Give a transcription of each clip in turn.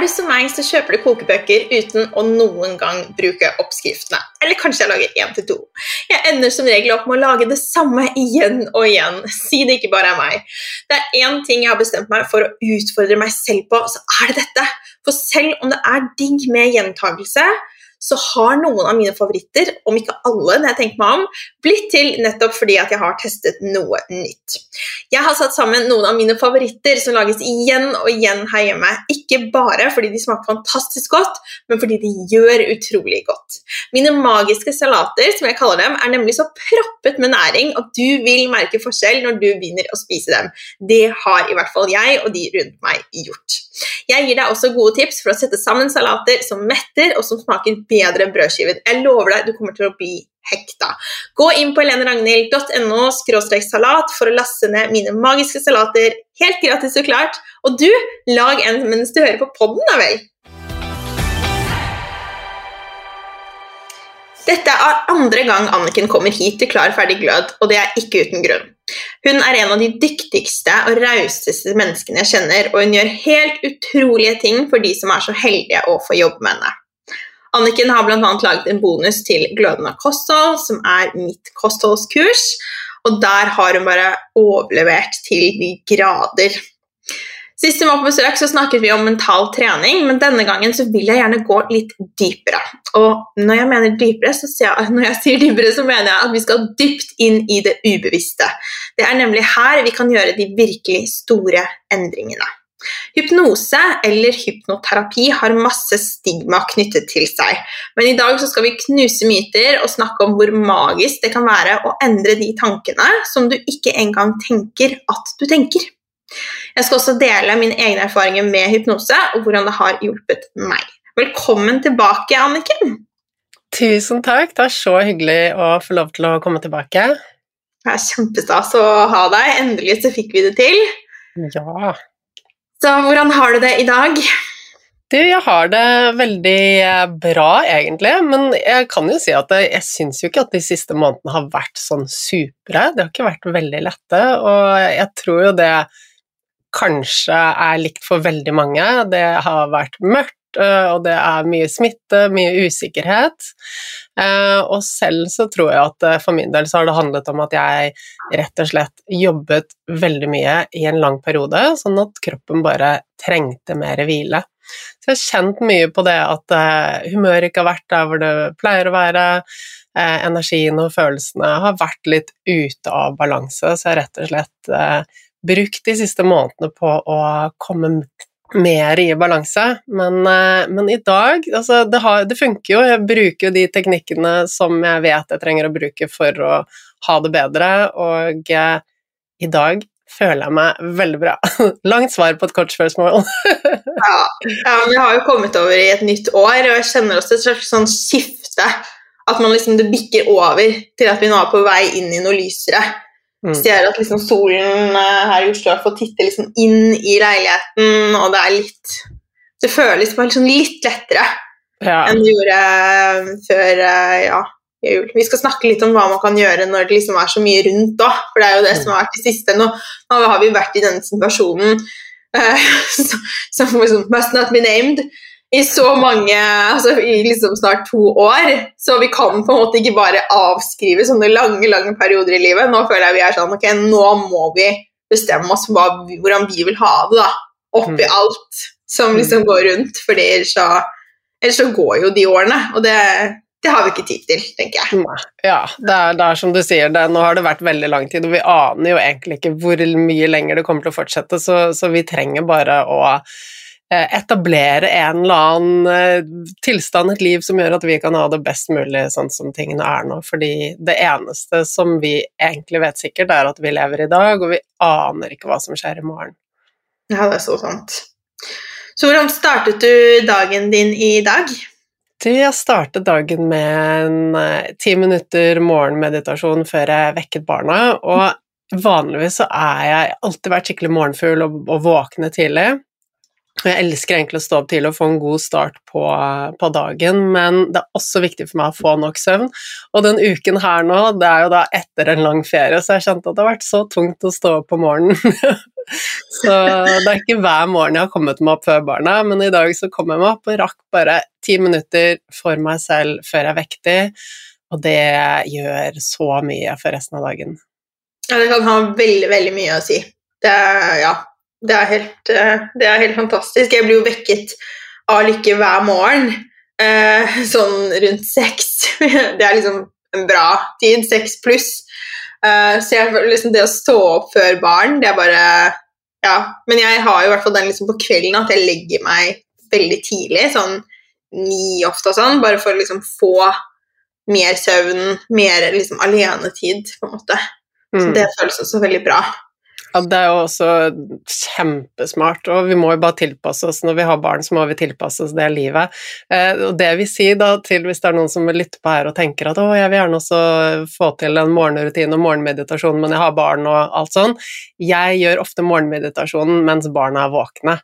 Er du som meg, så kjøper du kokebøker uten å noen gang bruke oppskriftene. Eller kanskje jeg lager én til to. Jeg ender som regel opp med å lage det samme igjen og igjen. Si det ikke bare er meg. Det er én ting jeg har bestemt meg for å utfordre meg selv på, så er det dette. For selv om det er digg med gjentagelse, så har noen av mine favoritter, om ikke alle, når jeg tenker meg om, blitt til nettopp fordi at jeg har testet noe nytt. Jeg har satt sammen noen av mine favoritter som lages igjen og igjen her hjemme. Ikke bare fordi de smaker fantastisk godt, men fordi de gjør utrolig godt. Mine magiske salater, som jeg kaller dem, er nemlig så proppet med næring at du vil merke forskjell når du begynner å spise dem. Det har i hvert fall jeg og de rundt meg gjort. Jeg gir deg også gode tips for å sette sammen salater som metter og som smaker bedre enn brødskiven. Jeg lover deg, du kommer til å bli hekta. Gå inn på heleneragnhild.no salat for å laste ned mine magiske salater helt gratis og klart. Og du, lag en mens du hører på podden, da vel. Dette er andre gang Anniken kommer hit til Klar, ferdig, glød, og det er ikke uten grunn. Hun er en av de dyktigste og rauseste menneskene jeg kjenner, og hun gjør helt utrolige ting for de som er så heldige å få jobbe med henne. Anniken har bl.a. laget en bonus til Glødende kosthold, som er mitt kostholdskurs, og der har hun bare overlevert til de grader. Sist hun var på besøk, så snakket vi om mental trening, men denne gangen så vil jeg gjerne gå litt dypere. Og når jeg mener dypere, så sier jeg, når jeg sier dypere, så mener jeg at vi skal dypt inn i det ubevisste. Det er nemlig her vi kan gjøre de virkelig store endringene. Hypnose eller hypnoterapi har masse stigma knyttet til seg, men i dag skal vi knuse myter og snakke om hvor magisk det kan være å endre de tankene som du ikke engang tenker at du tenker. Jeg skal også dele mine egne erfaringer med hypnose og hvordan det har hjulpet meg. Velkommen tilbake, Anniken. Tusen takk. Det er så hyggelig å få lov til å komme tilbake. Det er kjempestas å ha deg. Endelig så fikk vi det til. Ja. Så hvordan har du det i dag? Du, jeg har det veldig eh, bra, egentlig, men jeg kan jo si at jeg syns jo ikke at de siste månedene har vært sånn supre. Det har ikke vært veldig lette, og jeg tror jo det kanskje er likt for veldig mange. Det har vært mørkt, og det er mye smitte, mye usikkerhet. Og selv så tror jeg at for min del så har det handlet om at jeg rett og slett jobbet veldig mye i en lang periode, sånn at kroppen bare trengte mer hvile. Så jeg har kjent mye på det at humøret ikke har vært der hvor det pleier å være. energien og følelsene har vært litt ute av balanse, så jeg rett og slett brukt de siste månedene på å komme mer i balanse, men, eh, men i dag altså det, har, det, funker jo. Jeg bruker jo de teknikkene som jeg vet jeg trenger å bruke for å ha det bedre, og eh, i dag føler jeg meg veldig bra. Langt svar på et kort spørsmål. ja, ja, vi har jo kommet over i et nytt år, og jeg kjenner også et slags sånn skifte. At man liksom, det bikker over til at vi nå er på vei inn i noe lysere. Mm. Ser at liksom solen eh, her i Oslo får titte liksom inn i leiligheten, og det er litt Det føles bare liksom litt lettere ja. enn det gjorde eh, før uh, ja, jul. Vi skal snakke litt om hva man kan gjøre når det liksom er så mye rundt òg, for det er jo det mm. som har vært det siste. Nå, nå har vi vært i denne situasjonen uh, som liksom must not be named i så mange altså i liksom snart to år. Så vi kan på en måte ikke bare avskrive sånne lange lange perioder i livet. Nå føler jeg vi er sånn Ok, nå må vi bestemme oss for hvordan vi vil ha det. da, Oppi mm. alt som liksom går rundt. For ellers så, ellers så går jo de årene. Og det, det har vi ikke tid til, tenker jeg. Ja, det er, det er som du sier, det, nå har det vært veldig lang tid, og vi aner jo egentlig ikke hvor mye lenger det kommer til å fortsette, så, så vi trenger bare å etablere en eller annen eh, tilstand, et liv som gjør at vi kan ha det best mulig sånn som tingene er nå. Fordi det eneste som vi egentlig vet sikkert, er at vi lever i dag, og vi aner ikke hva som skjer i morgen. Ja, det er så sant. Så hvordan startet du dagen din i dag? Jeg startet dagen med en eh, ti minutter morgenmeditasjon før jeg vekket barna. Og vanligvis så er jeg alltid vært skikkelig morgenfugl og, og våkne tidlig. Jeg elsker egentlig å stå opp tidlig og få en god start på, på, dagen, men det er også viktig for meg å få nok søvn. Og den uken her nå, det er jo da etter en lang ferie, så jeg kjente at det har vært så tungt å stå opp på morgenen. så det er ikke hver morgen jeg har kommet meg opp før barna, men i dag så kom jeg meg opp og rakk bare ti minutter for meg selv før jeg er vektig, og det gjør så mye for resten av dagen. Ja, det kan ha veldig, veldig mye å si. Det ja, det er, helt, eh, det er helt fantastisk. Jeg blir jo vekket av lykke hver morgen, eh, sånn rundt seks. Det er liksom en bra tid, seks pluss. Eh, så jeg, liksom, det å stå opp før barn, det er bare Ja. Men jeg har jo i hvert fall den liksom på kvelden at jeg legger meg veldig tidlig, sånn ni ofte og sånn, bare for å liksom få mer søvn, mer liksom alenetid, på en måte. Så mm. det føles også veldig bra. Ja, det er jo også kjempesmart, og vi må jo bare tilpasse oss. Når vi har barn, så må vi tilpasse oss det livet. Eh, og det vil si da til hvis det er noen som vil lytte på her og tenker at å, jeg vil gjerne også få til en morgenrutine og morgenmeditasjon, men jeg har barn og alt sånn. Jeg gjør ofte morgenmeditasjonen mens barna er våkne.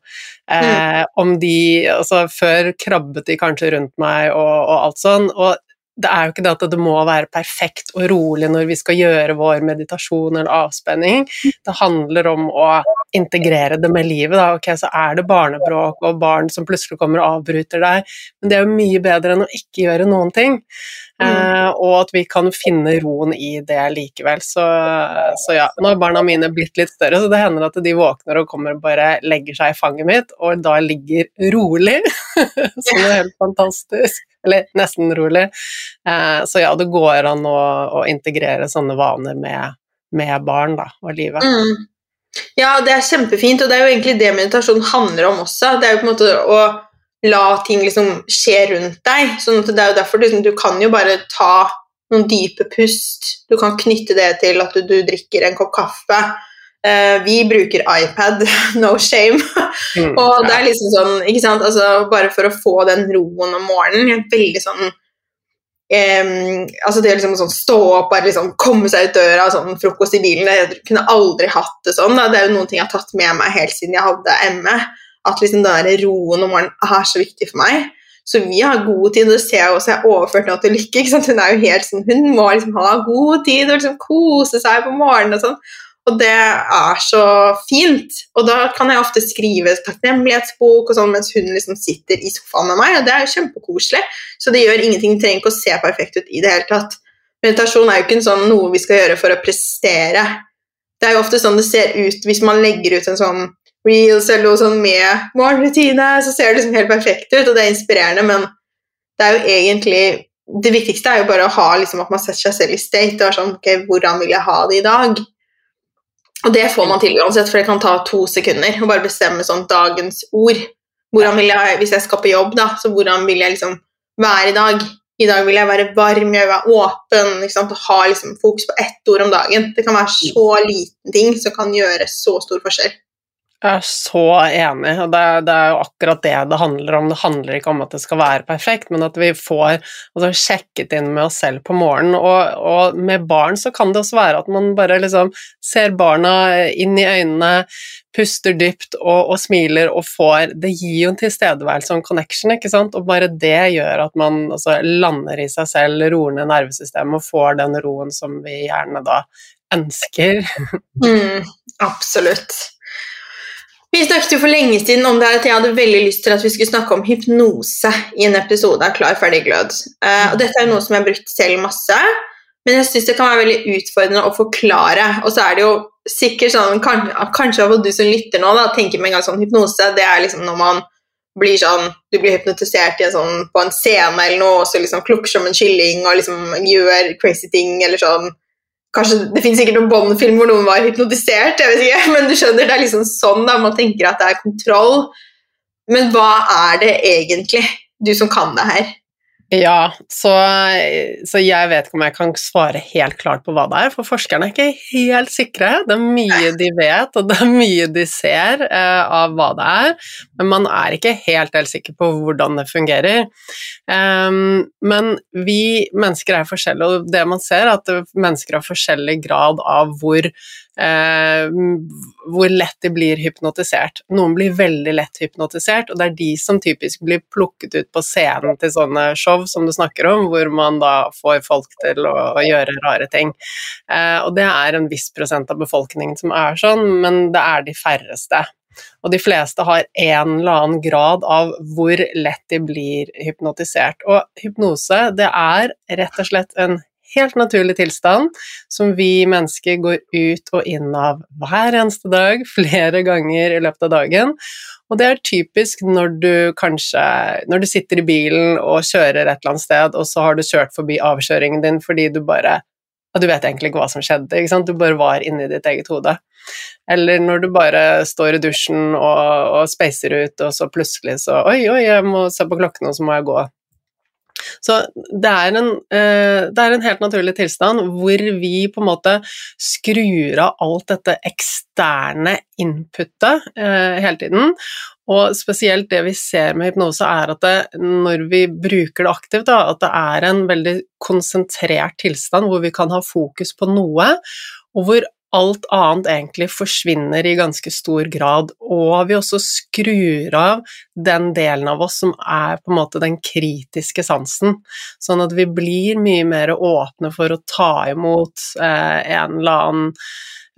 Eh, mm. Om de Altså, før krabbet de kanskje rundt meg og, og alt sånn, og det er jo ikke det at det må være perfekt og rolig når vi skal gjøre vår meditasjon eller avspenning. Det handler om å integrere det med livet. Da. Ok, så er det barnebråk og barn som plutselig kommer og avbryter deg, men det er jo mye bedre enn å ikke gjøre noen ting. Mm. Eh, og at vi kan finne roen i det likevel. Så, så, ja, nå har barna mine blitt litt større, så det hender at de våkner og kommer og bare legger seg i fanget mitt, og da ligger rolig. det er helt fantastisk eller nesten rolig. Eh, så ja, det går an å, å integrere sånne vaner med, med barn da, og livet. Mm. Ja, det er kjempefint, og det er jo egentlig det meditasjon handler om også. Det er jo på en måte å la ting liksom skje rundt deg. sånn at det er jo derfor liksom, Du kan jo bare ta noen dype pust. Du kan knytte det til at du, du drikker en kopp kaffe. Uh, vi bruker iPad, no shame. Mm, og det er liksom sånn, ikke sant, altså Bare for å få den roen om morgenen. Veldig sånn um, altså Det å liksom sånn stå opp, bare liksom komme seg ut døra, sånn frokost i bilen Jeg kunne aldri hatt det sånn. Da. Det er jo noen ting jeg har tatt med meg helt siden jeg hadde ME. At liksom den der roen om morgenen er så viktig for meg. Så vi har god tid, og det ser jeg også. Jeg har overført nå til Lykke. Hun er jo helt sånn, hun må liksom ha god tid og liksom kose seg på morgenen og sånn. Og det er så fint. Og da kan jeg ofte skrive takknemlighetsbok sånn mens hun liksom sitter i sofaen med meg, og det er jo kjempekoselig. Så det gjør ingenting, trenger ikke å se perfekt ut i det hele tatt. Meditasjon er jo ikke sånn noe vi skal gjøre for å prestere. Det er jo ofte sånn det ser ut hvis man legger ut en sånn reels eller noe sånn med morgenrutine, så ser det liksom helt perfekt ut, og det er inspirerende, men det er jo egentlig det viktigste er jo bare å ha liksom, at man setter seg selv i state. og er sånn, ok, Hvordan vil jeg ha det i dag? Og det får man til uansett, for det kan ta to sekunder å bare bestemme sånn dagens ord. Jeg, Hvis jeg skal på jobb, da, så hvordan vil jeg liksom være i dag? I dag vil jeg være varm, jeg vil være åpen, liksom, ha liksom fokus på ett ord om dagen. Det kan være så liten ting som kan gjøre så stor forskjell. Jeg er så enig, og det, det, er jo akkurat det det handler om. Det handler ikke om at det skal være perfekt, men at vi får altså, sjekket inn med oss selv på morgenen. Og, og, med barn så kan det også være at man bare liksom ser barna inn i øynene, puster dypt og, og smiler og får Det gir jo en tilstedeværelse og en connection, ikke sant, og bare det gjør at man altså, lander i seg selv, roer ned nervesystemet og får den roen som vi gjerne da ønsker. Mm, absolutt. Vi snakket jo for lenge siden om det at jeg hadde veldig lyst til at vi skulle snakke om hypnose i en episode av Klar, ferdig, glød. Uh, og dette er jo noe som jeg har brukt selv masse, men jeg syns det kan være veldig utfordrende å forklare. Og så er det jo sikkert sånn kan, Kanskje du som lytter nå da, tenker med en gang sånn hypnose, det er liksom når man blir sånn, du blir hypnotisert en sånn, på en scene eller noe, og så liksom klukker som en kylling og liksom gjør crazy ting eller sånn Kanskje Det finnes sikkert noen Bond-film hvor noen var hypnotisert, jeg vet ikke, men du skjønner, det er liksom sånn da, man tenker at det er kontroll. Men hva er det egentlig, du som kan det her? Ja, så, så, jeg vet ikke om jeg kan svare helt klart på hva det er, for forskerne er ikke helt sikre. Det er mye de vet, og det er mye de ser eh, av hva det er, men man er ikke helt, helt sikker på hvordan det fungerer. Um, men vi mennesker er forskjellige, og det man ser, er at mennesker har forskjellig grad av hvor eh, hvor lett de blir hypnotisert. Noen blir veldig lett hypnotisert, og det er de som typisk blir plukket ut på scenen til sånne show som du snakker om, hvor man da får folk til å, gjøre rare ting. Eh, og det er en viss prosent av befolkningen som er sånn, men det er de færreste. Og de fleste har en eller annen grad av hvor lett de blir hypnotisert. Og hypnose, det er rett og slett en helt naturlig tilstand som vi mennesker går ut og inn av hver eneste dag, flere ganger i løpet av dagen. Og det er typisk når du kanskje Når du sitter i bilen og kjører et eller annet sted, og så har du kjørt forbi avkjøringen din fordi du bare og du vet egentlig ikke hva som skjedde, du bare var inni ditt eget hode. Eller når du bare står i dusjen og, og spacer ut, og så plutselig så Oi, oi, jeg må se på klokken, og så må jeg gå. Så det er, en, eh, det er en helt naturlig tilstand hvor vi på en måte skrur av alt dette eksterne inputet eh, hele tiden. Og spesielt det vi ser med hypnose, er at det, når vi bruker det aktivt, da, at det er en veldig konsentrert tilstand hvor vi kan ha fokus på noe, og hvor alt annet egentlig forsvinner i ganske stor grad, og vi også skrur av den delen av oss som er på en måte den kritiske sansen, sånn at vi blir mye mer åpne for å ta imot eh, en eller annen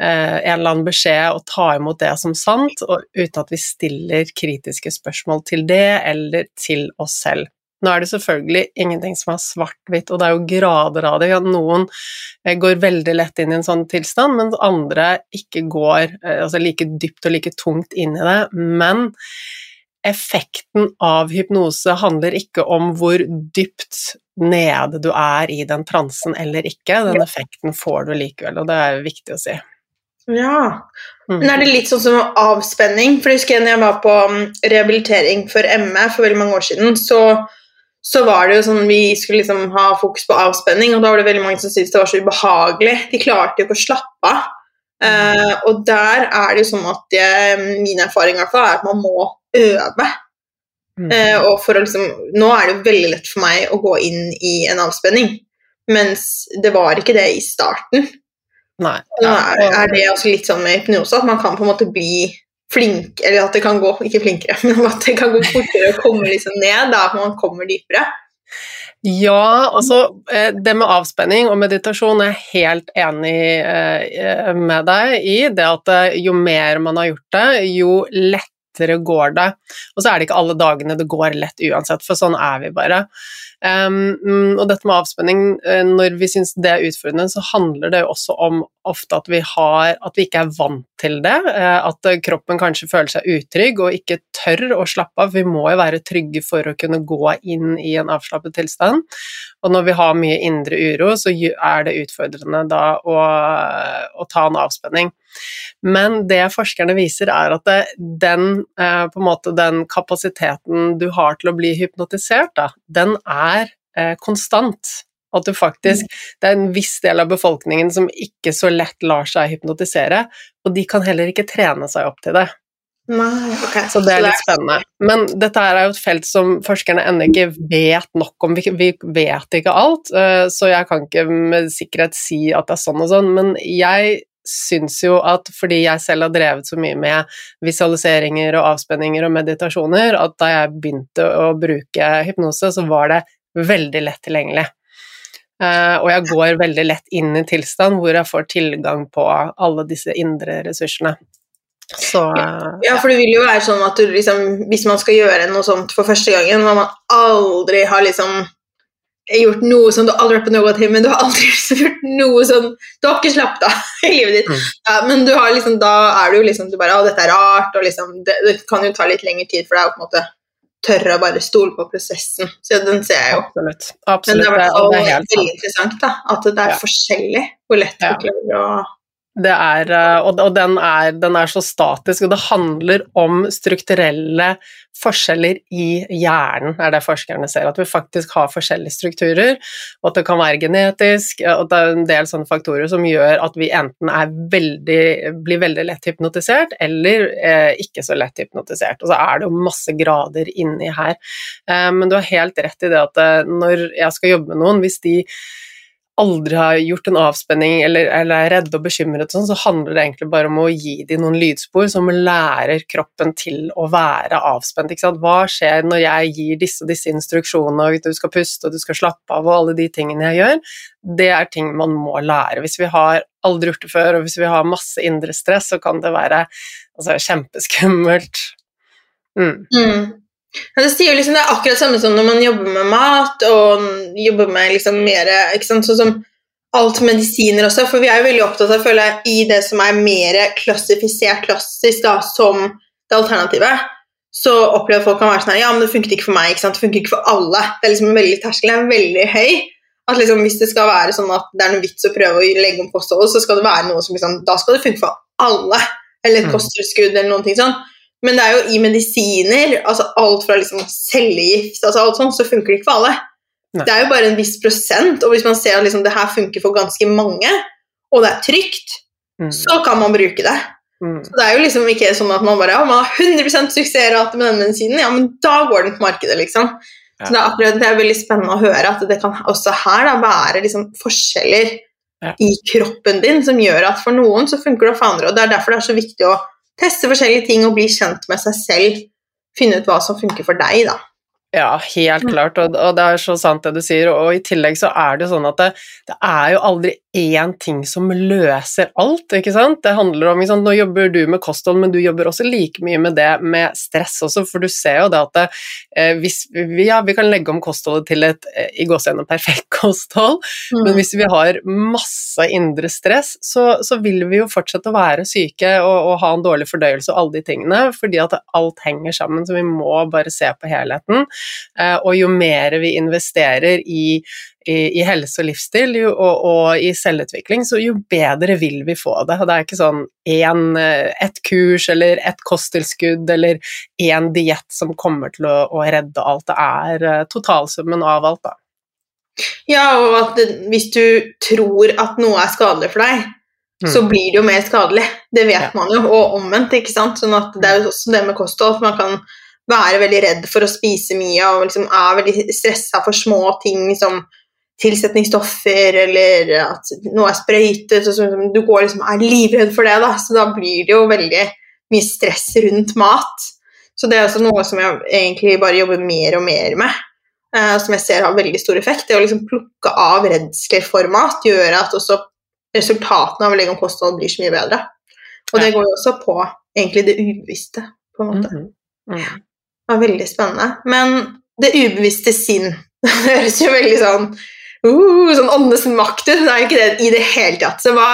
eh, en eller annen beskjed og ta imot det som sant, uten at vi stiller kritiske spørsmål til det eller til oss selv. Nå er det selvfølgelig ingenting som er svart-hvitt, og det er jo grader av det. Noen eh, går veldig lett inn i en sånn tilstand, mens andre ikke går eh, altså like dypt og like tungt inn i det. Men effekten av hypnose handler ikke om hvor dypt nede du er i den transen eller ikke. Den effekten får du likevel, og det er viktig å si. Ja. Mm. Men er det litt sånn som avspenning? For jeg husker når jeg var på mm, rehabilitering for ME for veldig mange år siden, så så var det jo sånn vi skulle liksom ha fokus på avspenning, og da var det veldig mange som syntes det var så ubehagelig. De klarte jo ikke å slappe av. Uh, og der er det jo sånn at jeg, min erfaring i hvert fall er at man må øve. Uh, og for å liksom, nå er det jo veldig lett for meg å gå inn i en avspenning, mens det var ikke det i starten. Nei. Nå er, er det også litt sånn med hypnose at man kan på en måte bli flink, eller at det kan gå ikke flinkere, men at det kan gå fortere å komme liksom ned da man kommer dypere. Ja, altså eh, det med avspenning og meditasjon er jeg helt enig eh, med deg i. Det at eh, jo mer man har gjort det, jo lettere går det. Og så er det ikke alle dagene det går lett uansett, for sånn er vi bare. Um, og dette med avspenning, uh, når vi syns det er utfordrende, så handler det jo også om ofte at vi, har, at vi ikke er vant til det. Uh, at kroppen kanskje føler seg utrygg og ikke tør å slappe av. Vi må jo være trygge for å kunne gå inn i en avslappet tilstand. Og når vi har mye indre uro, så er det utfordrende da å, å ta en avspenning. Men det forskerne viser, er at det, den, på en måte, den kapasiteten du har til å bli hypnotisert, da, den er er eh, konstant. At du faktisk mm. Det er en viss del av befolkningen som ikke så lett lar seg hypnotisere, og de kan heller ikke trene seg opp til det. Nei, okay. Så det er litt spennende. Men dette er jo et felt som forskerne ennå ikke vet nok om. Vi vet ikke alt, eh, så jeg kan ikke med sikkerhet si at det er sånn og sånn, men jeg syns jo at fordi jeg selv har drevet så mye med visualiseringer og avspenninger og meditasjoner, at da jeg begynte å bruke hypnose, så var det veldig lett tilgjengelig. Uh, og jeg går veldig lett inn i tilstand hvor jeg får tilgang på alle disse indre ressursene. Så, uh, ja, for det vil jo være sånn at du, liksom, hvis man skal gjøre noe sånt for første gangen, hvor man aldri har liksom gjort noe som du aldri har vært på noe til, men du har aldri gjort noe sånn Du har ikke slappet av i livet ditt. Mm. Ja, men du har liksom, da er du jo liksom du bare Å, dette er rart, og liksom det, det, kan jo ta litt lengre tid, for er jo på en måte tørre å bare stole på prosessen. Så den ser jeg jo. Absolutt. Absolutt. Men det er i hvert fall veldig interessant da, at det er ja. forskjellig hvor lett ja. du klarer å er, eh, og den er, den er, så statisk, og det handler om strukturelle forskjeller i hjernen, er det forskerne ser. At vi faktisk har forskjellige strukturer, og at det kan være genetisk, og det er en del sånne faktorer som gjør at vi enten veldig, blir veldig lett hypnotisert, eller eh, ikke så lett hypnotisert. Og så er det jo masse grader inni her. Eh, men du har helt rett i det at eh, når jeg skal jobbe med noen, hvis de aldri har gjort en avspenning eller, eller er redde og bekymret, sånn, så handler det egentlig bare om å gi dem noen lydspor som lærer kroppen til å være avspent. Hva skjer når jeg gir disse og disse instruksjonene, og du skal puste og du skal slappe av og alle de tingene jeg gjør? Det er ting man må lære. Hvis vi har aldri gjort det før, og hvis vi har masse indre stress, så kan det være altså, kjempeskummelt. Mm. Mm. Det, liksom, det er akkurat samme som når man jobber med mat og jobber med liksom mer Sånn som alt medisiner også, for vi er jo veldig opptatt av å føle i det som er mer klassifisert klassisk da, som det alternativet, så opplever folk kan være sånn Ja, men det funket ikke for meg. Det funker ikke for alle. Det er liksom veldig Terskelen er veldig høy. At liksom, Hvis det skal være sånn at det er noe vits å prøve å legge om kostholdet, så skal det være noe som liksom, da skal det funke for alle. Eller et mm. kosttilskudd eller ting sånt. Men det er jo i medisiner, altså alt fra liksom cellegift altså alt sånt, så funker det ikke for alle. Nei. Det er jo bare en viss prosent, og hvis man ser at liksom det her funker for ganske mange, og det er trygt, mm. så kan man bruke det. Mm. Så Det er jo liksom ikke sånn at man bare ja, man har 100% suksessrate med den medisinen, ja, men da går den på markedet, liksom. Ja. Så det er, akkurat, det er veldig spennende å høre at det kan også her da være liksom forskjeller ja. i kroppen din som gjør at for noen så funker det for andre, og det er derfor det er så viktig å teste forskjellige ting og bli kjent med seg selv. Finne ut hva som funker for deg, da. Ja, helt klart, og, og, det er så sant det du sier. Og i tillegg så er det jo sånn at det, det er jo aldri én ting som løser alt, ikke sant. Det handler om liksom, Nå jobber du med kosthold, men du jobber også like mye med det med stress også, for du ser jo det at det, eh, hvis vi, ja, vi kan legge om kostholdet til et eh, i gåsehudene perfekt kosthold, mm. men hvis vi har masse indre stress, så, så, vil vi jo fortsette å være syke og, og ha en dårlig fordøyelse og alle de tingene, fordi at alt henger sammen, så vi må bare se på helheten. Eh, og jo mer vi investerer i, i, i helse og livsstil jo, og, og, i selvutvikling, så jo bedre vil vi få det. Og det er ikke sånn én, eh, ett kurs eller ett kosttilskudd eller én diett som kommer til å, å, redde alt. Det er eh, totalsummen av alt, da. Ja, og at hvis du tror at noe er skadelig for deg, mm. så blir det jo mer skadelig. Det vet ja. man jo, og omvendt. ikke sant? Sånn at Det er jo også det med kosthold. Man kan være veldig redd for å spise mye og liksom er veldig stressa for små ting som tilsetningsstoffer eller at noe er sprøytet. Så du går liksom, er livredd for det, da, så da blir det jo veldig mye stress rundt mat. Så det er også noe som jeg egentlig bare jobber mer og mer med, uh, som jeg ser har veldig stor effekt. Det å liksom plukke av redsler for mat gjør at også resultatene av å legge om kosthold blir så mye bedre. Og det går jo også på egentlig det ubevisste, på en måte. Mm -hmm. Mm. Det var veldig spennende. Men det ubevisste sinn Det høres jo veldig sånn uh, sånn åndenes makt ut. Det er jo ikke det i det hele tatt. Så hva,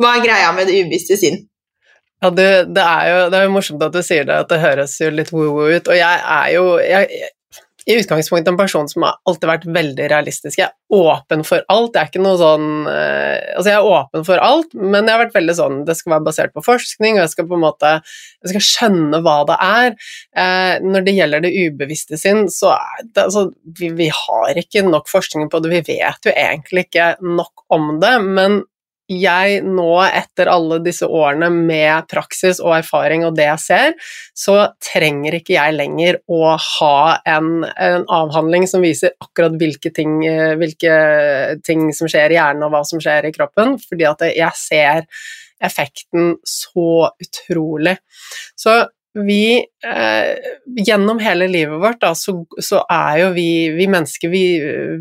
hva er greia med det ubevisste sinn? Ja, det, det, er jo, det, er jo, morsomt at du sier det, at det høres jo litt woo-woo ut. Og jeg er jo jeg, i utgangspunktet en person som har alltid vært veldig realistisk. Jeg er åpen for alt. Jeg er ikke noe sånn eh, Altså, jeg er åpen for alt, men jeg har vært veldig sånn Det skal være basert på forskning, og jeg skal på en måte Jeg skal skjønne hva det er. Eh, når det gjelder det ubevisste sin, så er det altså vi, vi har ikke nok forskning på det. Vi vet jo egentlig ikke nok om det, men jeg nå, etter alle disse årene med praksis og erfaring og det jeg ser, så trenger ikke jeg lenger å ha en, en avhandling som viser akkurat hvilke ting, eh, hvilke ting, som skjer i hjernen og hva som skjer i kroppen, fordi at jeg ser effekten så utrolig. Så vi eh, Gjennom hele livet vårt da, så, så, er jo vi, vi mennesker vi,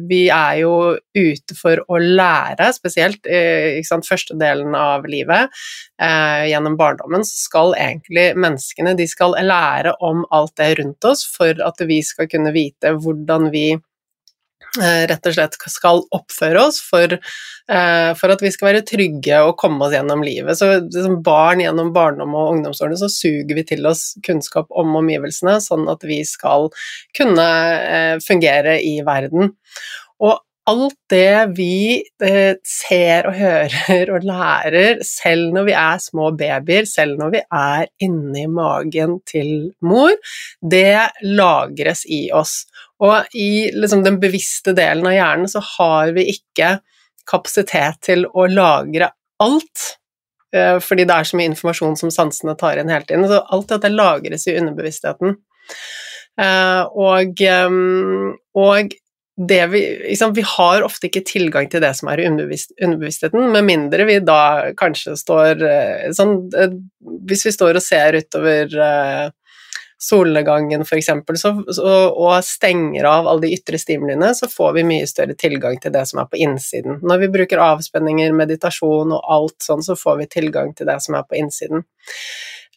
vi, er jo ute for å lære, spesielt eh, første delen av livet. Eh, gjennom barndommen så skal egentlig menneskene de skal lære om alt det rundt oss for at vi skal kunne vite hvordan vi rett og slett skal oppføre oss for, eh, for, at vi skal være trygge og komme oss gjennom livet. Så som barn gjennom barndom og ungdomsårene så suger vi til oss kunnskap om omgivelsene, sånn at vi skal kunne eh, fungere i verden. Og alt det vi eh, ser og hører og lærer, selv når vi er små babyer, selv når vi er inni magen til mor, det lagres i oss. Og i liksom, den bevisste delen av hjernen så har vi ikke kapasitet til å lagre alt. Eh, fordi det er så mye informasjon som sansene tar inn hele tiden. Så alt dette lagres i underbevisstheten. Eh, og, ehm, og vi, liksom, vi, har ofte ikke tilgang til det som er i underbevisst, underbevisstheten, med mindre vi da kanskje står eh, sånn Hvis vi står og ser utover solnedgangen f.eks., og stenger av alle de ytre stimuliene, så får vi mye større tilgang til det som er på innsiden. Når vi bruker avspenninger, meditasjon og alt sånn, så får vi tilgang til det som er på innsiden.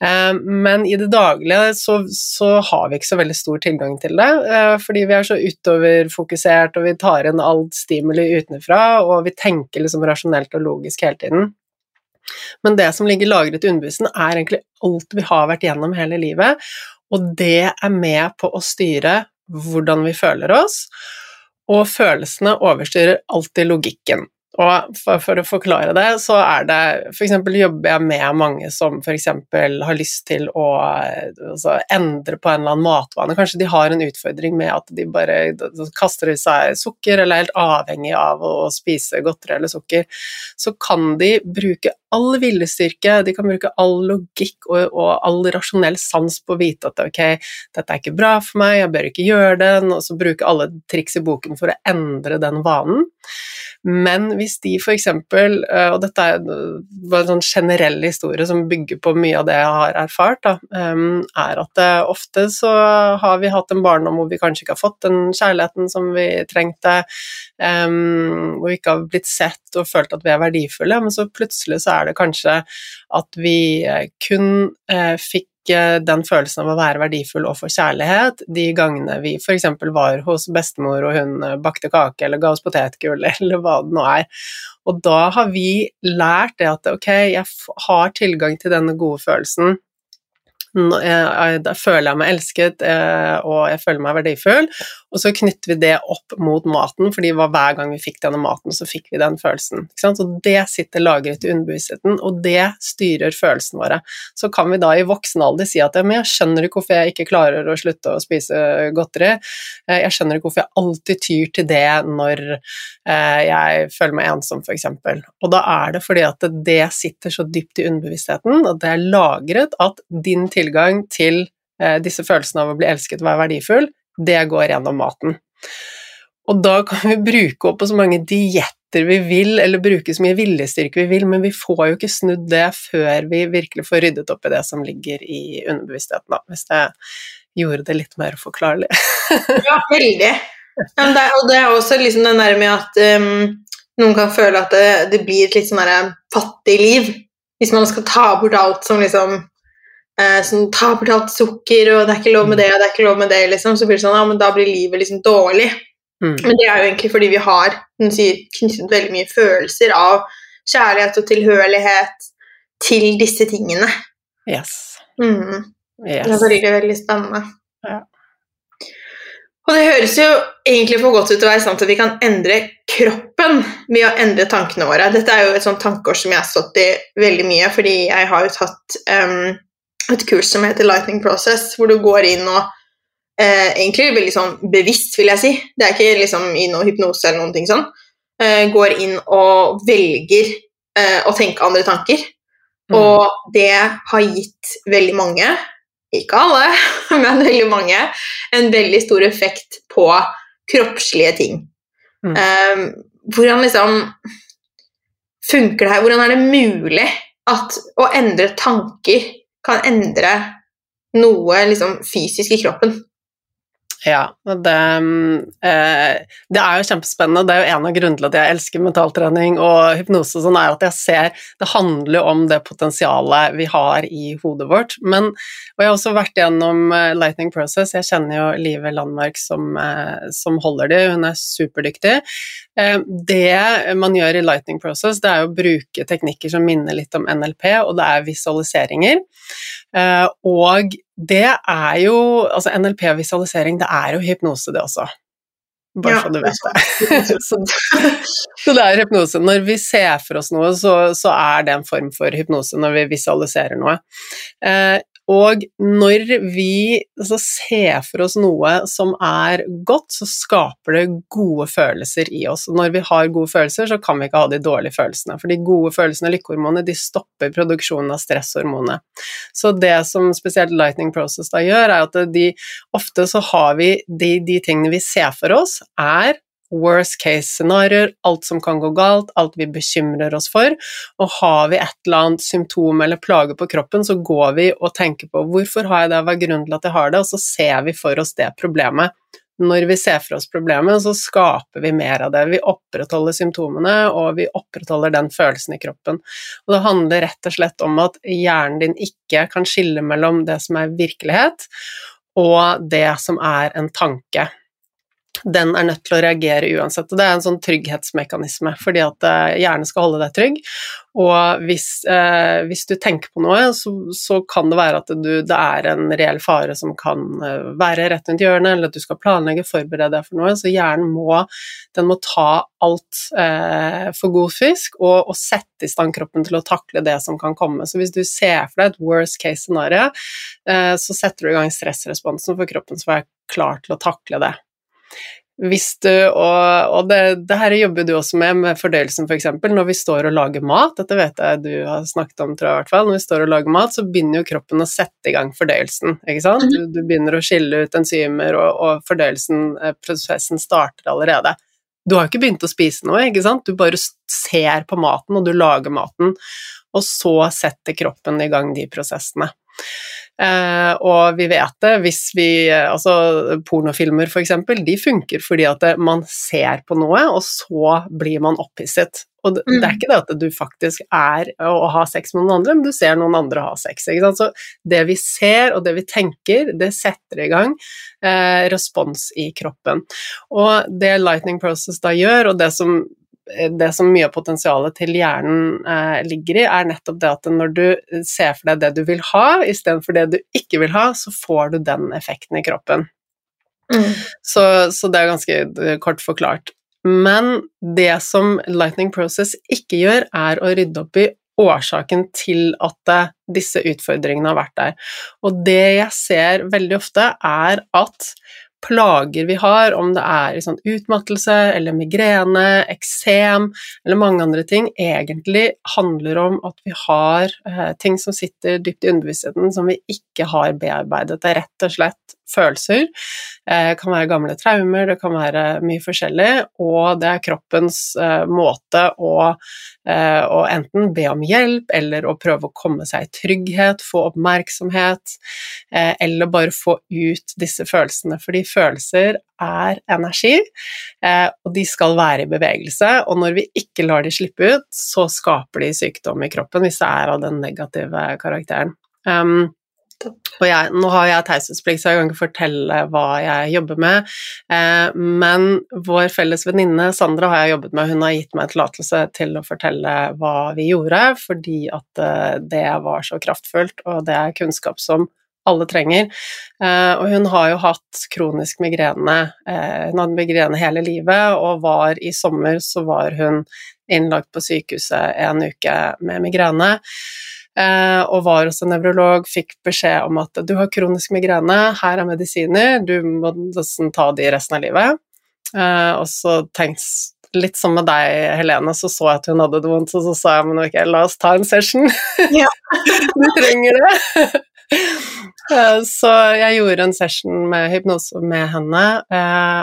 Eh, men i det daglige så, så, har vi ikke så veldig stor tilgang til det, eh, fordi vi er så utoverfokusert, og vi tar inn alt stimuli utenfra, og vi tenker liksom rasjonelt og logisk hele tiden. Men det som ligger lagret i underbevisstheten, er egentlig alt vi har vært gjennom hele livet, og det er med på å styre hvordan vi føler oss, og følelsene overstyrer alltid logikken. Og for, for, å forklare det, så er det f.eks. jobber jeg med mange som f.eks. har lyst til å altså, endre på en eller annen matvane. Kanskje de har en utfordring med at de bare kaster i seg sukker, eller er helt avhengig av å spise godteri eller sukker. Så kan de bruke all viljestyrke, de kan bruke all logikk og, og, all rasjonell sans på å vite at ok, dette er ikke bra for meg, jeg bør ikke gjøre det, og så bruke alle triks i boken for å endre den vanen. Men hvis de f.eks., eh, og dette er en sånn generell historie som bygger på mye av det jeg har erfart, da, er at eh, ofte så har vi hatt en barndom hvor vi kanskje ikke har fått den kjærligheten som vi trengte, hvor vi ikke har blitt sett og følt at vi er verdifulle, men så plutselig så er det kanskje at vi eh, kun fikk den følelsen av å være verdifull og få kjærlighet de gangene vi f.eks. var hos bestemor og hun eh, bakte kake eller ga oss potetgull eller hva det nå er. Og da har vi lært det at ok, jeg har tilgang til denne gode følelsen da føler jeg meg elsket eh, og jeg føler meg verdifull. Og så knytter vi det opp mot maten, fordi hver gang vi fikk denne maten, så fikk vi den følelsen. Så det sitter lagret i underbevisstheten, og det styrer følelsene våre. Så kan vi da i voksen alder si at jeg skjønner ikke hvorfor jeg ikke klarer å slutte å spise godteri. Eh, jeg skjønner ikke hvorfor jeg alltid tyr til det når eh, jeg føler meg ensom, f.eks. Og da er det fordi at det sitter så dypt i underbevisstheten, at det er lagret at din tilgang tilgang til eh, disse følelsene av å bli elsket og være verdifull, det går gjennom maten. Og da kan vi bruke opp på så mange dietter vi vil, eller bruke så mye viljestyrke vi vil, men vi får jo ikke snudd det før vi virkelig får ryddet opp i det som ligger i underbevisstheten, da, hvis jeg gjorde det litt mer forklarlig. ja, veldig. Ja, det, og det er også liksom den der med at um, noen kan føle at det, det blir et litt sånn fattig liv hvis man skal ta bort alt som liksom eh, som tar bort alt sukker, og det er ikke lov med det, og det er ikke lov med det, liksom, så blir det sånn ja, men da blir livet liksom dårlig. Mm. Men det er jo egentlig fordi vi har knyttet veldig mye følelser av kjærlighet og tilhørighet til disse tingene. Yes. Mm. yes. Det er veldig, veldig spennende. Ja. Og det høres jo egentlig for godt ut til å være sant at vi kan endre kroppen ved å endre tankene våre. Dette er jo et sånt tankekors som jeg har stått i veldig mye, fordi jeg har jo tatt um, et kurs som heter Lightning Process, hvor du går inn og eh, Egentlig veldig sånn bevisst, vil jeg si. Det er ikke liksom i noe hypnose eller noen ting sånn. Eh, går inn og velger eh, å tenke andre tanker. Mm. Og det har gitt veldig mange, ikke alle, men veldig mange, en veldig stor effekt på kroppslige ting. Mm. Eh, hvordan liksom funker det her? Hvordan er det mulig at å endre tanker kan endre noe liksom, fysisk i kroppen. Ja, det, eh, det, er jo kjempespennende. Det er jo en av grunnene til at jeg elsker mentaltrening og hypnose, sånn er at jeg ser Det handler jo om det potensialet vi har i hodet vårt. Men, og jeg har også vært gjennom eh, Lightning Process. Jeg kjenner jo Live Landmark som, eh, som holder de, hun er superdyktig. Det man gjør i Lightning Process, det er å bruke teknikker som minner litt om NLP, og det er visualiseringer. Og det er jo Altså NLP-visualisering, det er jo hypnose, det også. Bare Ja, så du vet det. så, så det er hypnose. Når vi ser for oss noe, så, så er det en form for hypnose når vi visualiserer noe. Eh, og når vi altså, ser for oss noe som er godt, så skaper det gode følelser i oss. Og når vi har gode følelser, så kan vi ikke ha de dårlige følelsene. For de gode følelsene, lykkehormonet, de stopper produksjonen av stresshormonet. Så det som spesielt Lightning Process da gjør, er at de ofte så har vi de, de tingene vi ser for oss, er worst case-scenarioer, alt som kan gå galt, alt vi bekymrer oss for. Og har vi et eller annet symptom eller plage på kroppen, så går vi og tenker på hvorfor har jeg det, hva er grunnen til at jeg har det, og så ser vi for oss det problemet. Når vi ser for oss problemet, så skaper vi mer av det. Vi opprettholder symptomene, og vi opprettholder den følelsen i kroppen. Og det handler rett og slett om at hjernen din ikke kan skille mellom det som er virkelighet, og det som er en tanke den er nødt til å reagere uansett. Og det er en sånn trygghetsmekanisme, fordi at eh, hjernen skal holde deg trygg. Og hvis, eh, hvis du tenker på noe, så, så kan det være at du, det er en reell fare som kan eh, være rett rundt hjørnet, eller at du skal planlegge, forberede deg for noe. Så hjernen må, må ta alt eh, for god fisk, og, og, sette i stand kroppen til å takle det som kan komme. Så hvis du ser for deg et worst case scenario, eh, så setter du i gang stressresponsen for kroppen som er klar til å takle det. Hvis du, og, og det, det, her jobber du også med, med fordøyelsen f.eks. For når vi står og lager mat, dette vet jeg du har snakket om, tror jeg i hvert fall, når vi står og lager mat, så begynner jo kroppen å sette i gang fordøyelsen, ikke sant? Du, du begynner å skille ut enzymer, og, og fordøyelsen, eh, prosessen, starter allerede. Du har ikke begynt å spise noe, ikke sant? Du bare ser på maten, og du lager maten, og så setter kroppen i gang de prosessene. Eh, og vi vet det hvis vi Altså pornofilmer, for eksempel, de funker fordi at man ser på noe, og så blir man opphisset. Og det, mm. er ikke det at du faktisk er å ha sex med noen andre, men du ser noen andre ha sex. Så det vi ser og det vi tenker, det setter i gang eh, respons i kroppen. Og det Lightning Process da gjør, og det som det som mye av potensialet til hjernen eh, ligger i, er nettopp det at når du ser for deg det du vil ha, istedenfor det du ikke vil ha, så får du den effekten i kroppen. Mm. Så, så, det er ganske eh, kort forklart. Men det som Lightning Process ikke gjør, er å rydde opp i årsaken til at eh, disse utfordringene har vært der. Og det jeg ser veldig ofte, er at plager vi har, om det er sånn utmattelse eller migrene, eksem eller mange andre ting, egentlig handler om at vi har eh, ting som sitter dypt i underbevisstheten som vi ikke har bearbeidet. Det er rett og slett følelser. Eh, det kan være gamle traumer, det kan være mye forskjellig, og det er kroppens eh, måte å, eh, å, enten be om hjelp eller å prøve å komme seg i trygghet, få oppmerksomhet, eller bare få ut disse følelsene. Fordi følelser er energi, og de skal være i bevegelse. Og når vi ikke lar de slippe ut, så skaper de sykdom i kroppen hvis det er av den negative karakteren. Um, og jeg, nå har jeg taushetsplikt, så jeg kan ikke fortelle hva jeg jobber med. Eh, men vår felles venninne Sandra har jeg jobbet med, hun har gitt meg tillatelse til å fortelle hva vi gjorde, fordi at eh, det var så kraftfullt, og det er kunnskap som alle trenger. Eh, og hun har jo hatt kronisk migrene, eh, hun hadde migrene hele livet, og var i sommer så var hun innlagt på sykehuset en uke med migrene. Eh, og var hos en nevrolog, fikk beskjed om at du har kronisk migrene, her er medisiner, du må nesten ta de resten av livet. Eh, og så tenkte Litt som med deg, Helene, så så jeg at hun hadde det vondt, og så sa jeg men ok, la oss ta en session. Ja. du trenger det. Eh, så jeg gjorde en session med hypnose med henne,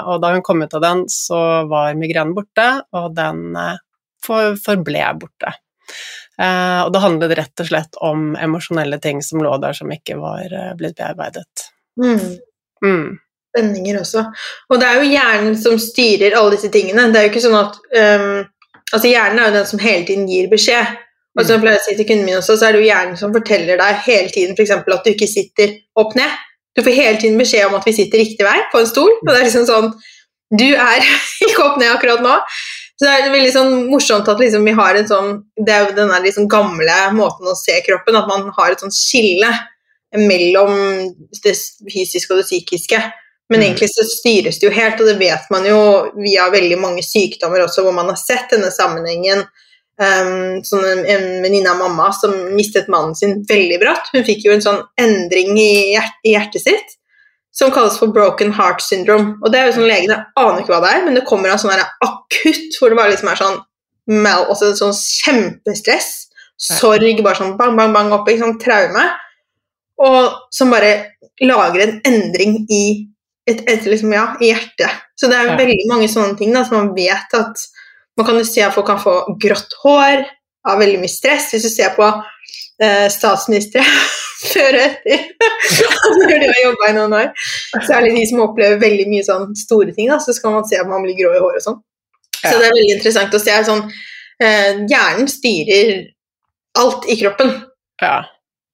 og da hun kom ut av den, så var migrenen borte, og den forble borte. Uh, og det handlet rett og slett om emosjonelle ting som lå der som ikke var uh, blitt bearbeidet. Mm. Mm. Spenninger også. Og det er jo hjernen som styrer alle disse tingene. Det er jo ikke sånn at um, Altså hjernen er jo den som hele tiden gir beskjed. Og som jeg pleier å si til kundene mine også, så er det jo hjernen som forteller deg hele tiden f.eks. at du ikke sitter opp ned. Du får hele tiden beskjed om at vi sitter riktig vei på en stol. Og det er liksom sånn Du er ikke opp ned akkurat nå. Så det er veldig sånn morsomt at liksom vi har en sånn Det er jo den liksom gamle måten å se kroppen, at man har et sånn skille mellom det fysiske og det psykiske. Men Mm. egentlig så styres det jo helt, og det vet man jo via veldig mange sykdommer også, hvor man har sett denne sammenhengen. Um, sånn en, en venninne av mamma som mistet mannen sin veldig brått. Hun fikk jo en sånn endring i, hjert i hjertet sitt som kalles for broken heart syndrome. Og det er jo sånn Legene aner ikke hva det er, men det kommer av sånn her akutt, hvor det bare liksom er sånn mal, også sånn kjempestress, sorg, bare sånn bang, bang, bang opp, ikke sånn traume, og som bare lager en endring i, et, et, liksom, ja, i hjertet. Så det er veldig mange sånne ting da, som man vet at Man kan jo se at folk kan få grått hår av veldig mye stress. Hvis du ser på statsministre før og etter når de har jobba i noen år, særlig de som opplever veldig mye sånn store ting, da, så skal man se at man blir grå i håret og sånn. Så det er veldig interessant å se. Sånn, eh, hjernen styrer alt i kroppen. Ja.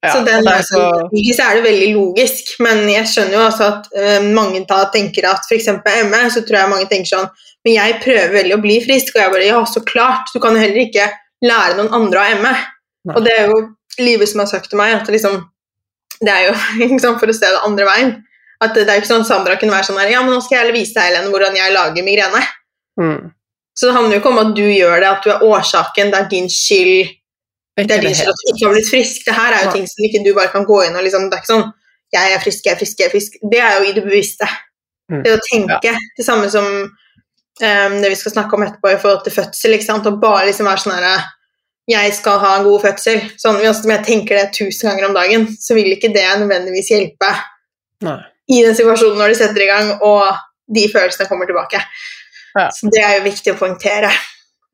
ja. så den er så, så er det veldig logisk, men jeg skjønner jo også at eh, mange da tenker at f.eks. ME, så tror jeg mange tenker sånn Men jeg prøver veldig å bli frisk, og jeg bare Ja, så klart. Du kan jo heller ikke lære noen andre å ME. Nei. Og det er jo livet som har sagt til meg at liksom Det er jo sant, for å se det andre veien. At det, det er jo ikke sånn Sandra kunne være sånn her Ja, men nå skal jeg vise deg, Helene, hvordan jeg lager migrene. mm, Så det handler jo ikke om at du gjør det, at du er årsaken, det er din skyld. Det er din skyld at du ikke har blitt frisk. Det her er jo ting som ikke du bare kan gå inn og liksom Det er ikke sånn Jeg er frisk, jeg er frisk, jeg er frisk. Det er jo i det bevisste. Mm. Det å tenke. Det samme som um, det vi skal snakke om etterpå i forhold til fødsel. ikke sant? Og bare liksom være sånn herre Jeg skal ha en god fødsel. Sånn, Om jeg tenker det tusen ganger om dagen, så vil ikke det nødvendigvis hjelpe Nei. i den situasjonen når de setter i gang, og de følelsene kommer tilbake. Ja. Så det er jo viktig å poengtere.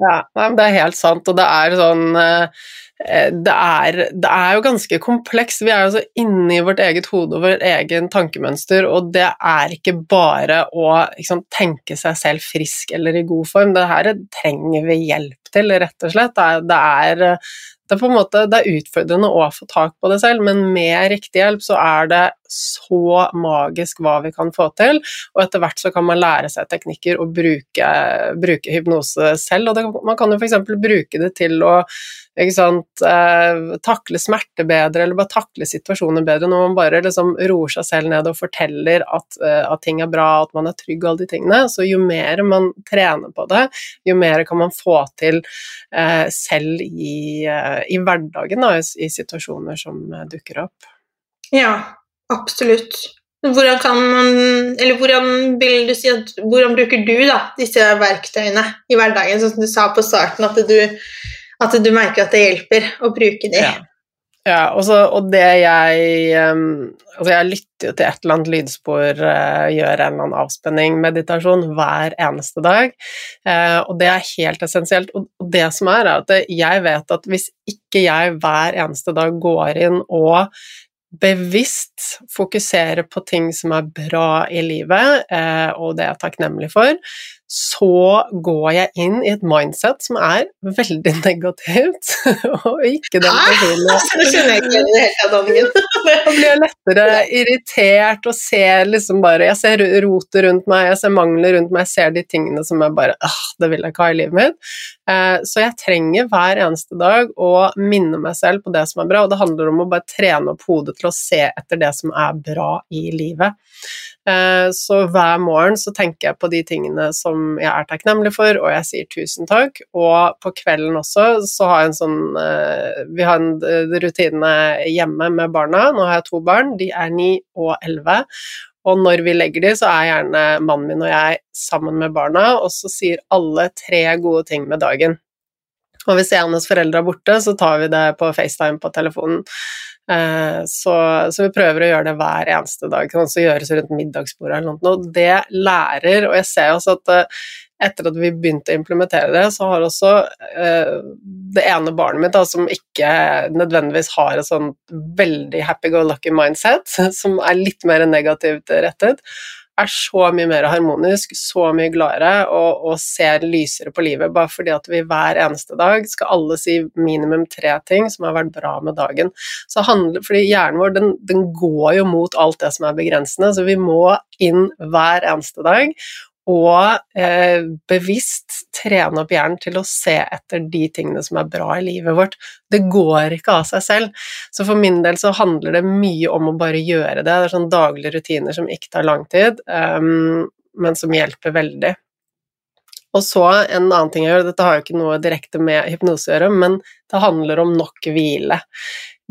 Ja, det er helt sant, og det er sånn eh, det er, det er jo ganske komplekst. Vi er jo så inne i vårt eget hode og vårt egen tankemønster, og det er ikke bare å liksom, tenke seg selv frisk eller i god form. Det her trenger vi hjelp til, rett og slett. Det er, det er, det er på en måte det er utfordrende å få tak på det selv, men med riktig hjelp så er det så magisk hva vi kan få til, og etter hvert så kan man lære seg teknikker og bruke, bruke hypnose selv, og det, man kan jo f.eks. bruke det til å sant, eh, takle smerte bedre, eller bare takle situasjoner bedre, når man bare liksom roer seg selv ned og forteller at, eh, at ting er bra, at man er trygg og alle de tingene. Så jo mer man trener på det, jo mer kan man få til eh, selv i, eh, i hverdagen, da, i, i situasjoner som eh, dukker opp. Ja, absolutt. Hvordan kan man Eller hvordan vil du si at Hvordan bruker du da disse verktøyene i hverdagen, sånn som du sa på starten, at du, at du merker at det hjelper å bruke de? Ja. Ja, og, og det jeg um, Altså, jeg lytter jo til et eller annet lydspor, uh, gjør en eller annen avspenning, meditasjon, hver eneste dag, uh, og det er helt essensielt. Og det som er, er at jeg vet at hvis ikke jeg hver eneste dag går inn og bevisst fokusere på ting som er bra i livet, uh, og det er jeg takknemlig for, så går jeg inn i et mindset som er veldig negativt, og ikke den personen. Da blir jeg lettere irritert og ser liksom bare Jeg ser rotet rundt meg, jeg ser mangler rundt meg, jeg ser de tingene som jeg bare ah, det vil jeg ikke ha i livet mitt. Eh, så jeg trenger hver eneste dag å minne meg selv på det som er bra, og det handler om å bare trene opp hodet til å se etter det som er bra i livet. Eh, så hver morgen så tenker jeg på de tingene som jeg er takknemlig for, og jeg sier tusen takk. Og på kvelden også så har jeg en sånn eh, Vi har en rutine hjemme med barna. Nå har jeg to barn, de er ni og elleve. Og når vi legger de, så er gjerne mannen min og jeg sammen med barna, og så sier alle tre gode ting med dagen. Og hvis en hans foreldre er borte, så tar vi det på FaceTime på telefonen. Eh, så, så, vi prøver å gjøre det hver eneste dag, kan også gjøres rundt middagsbordet eller noe. Og det lærer, og jeg ser også at eh, etter at vi begynte å implementere det, så har også eh, det ene barnet mitt, da, som ikke nødvendigvis har et sånn veldig happy-go-lucky mindset, som er litt mer negativt rettet, er så mye mer harmonisk, så mye gladere og, og, ser lysere på livet, bare fordi at vi hver eneste dag skal alle si minimum tre ting som har vært bra med dagen. Så handler, fordi hjernen vår den, den går jo mot alt det som er begrensende, så vi må inn hver eneste dag og eh, bevisst trene opp hjernen til å se etter de tingene som er bra i livet vårt. Det går ikke av seg selv. Så for min del så handler det mye om å bare gjøre det. Det er sånn daglige rutiner som ikke tar lang tid, um, men som hjelper veldig. Og så en annen ting jeg gjør, dette har jo ikke noe direkte med hypnose å gjøre, men det handler om nok hvile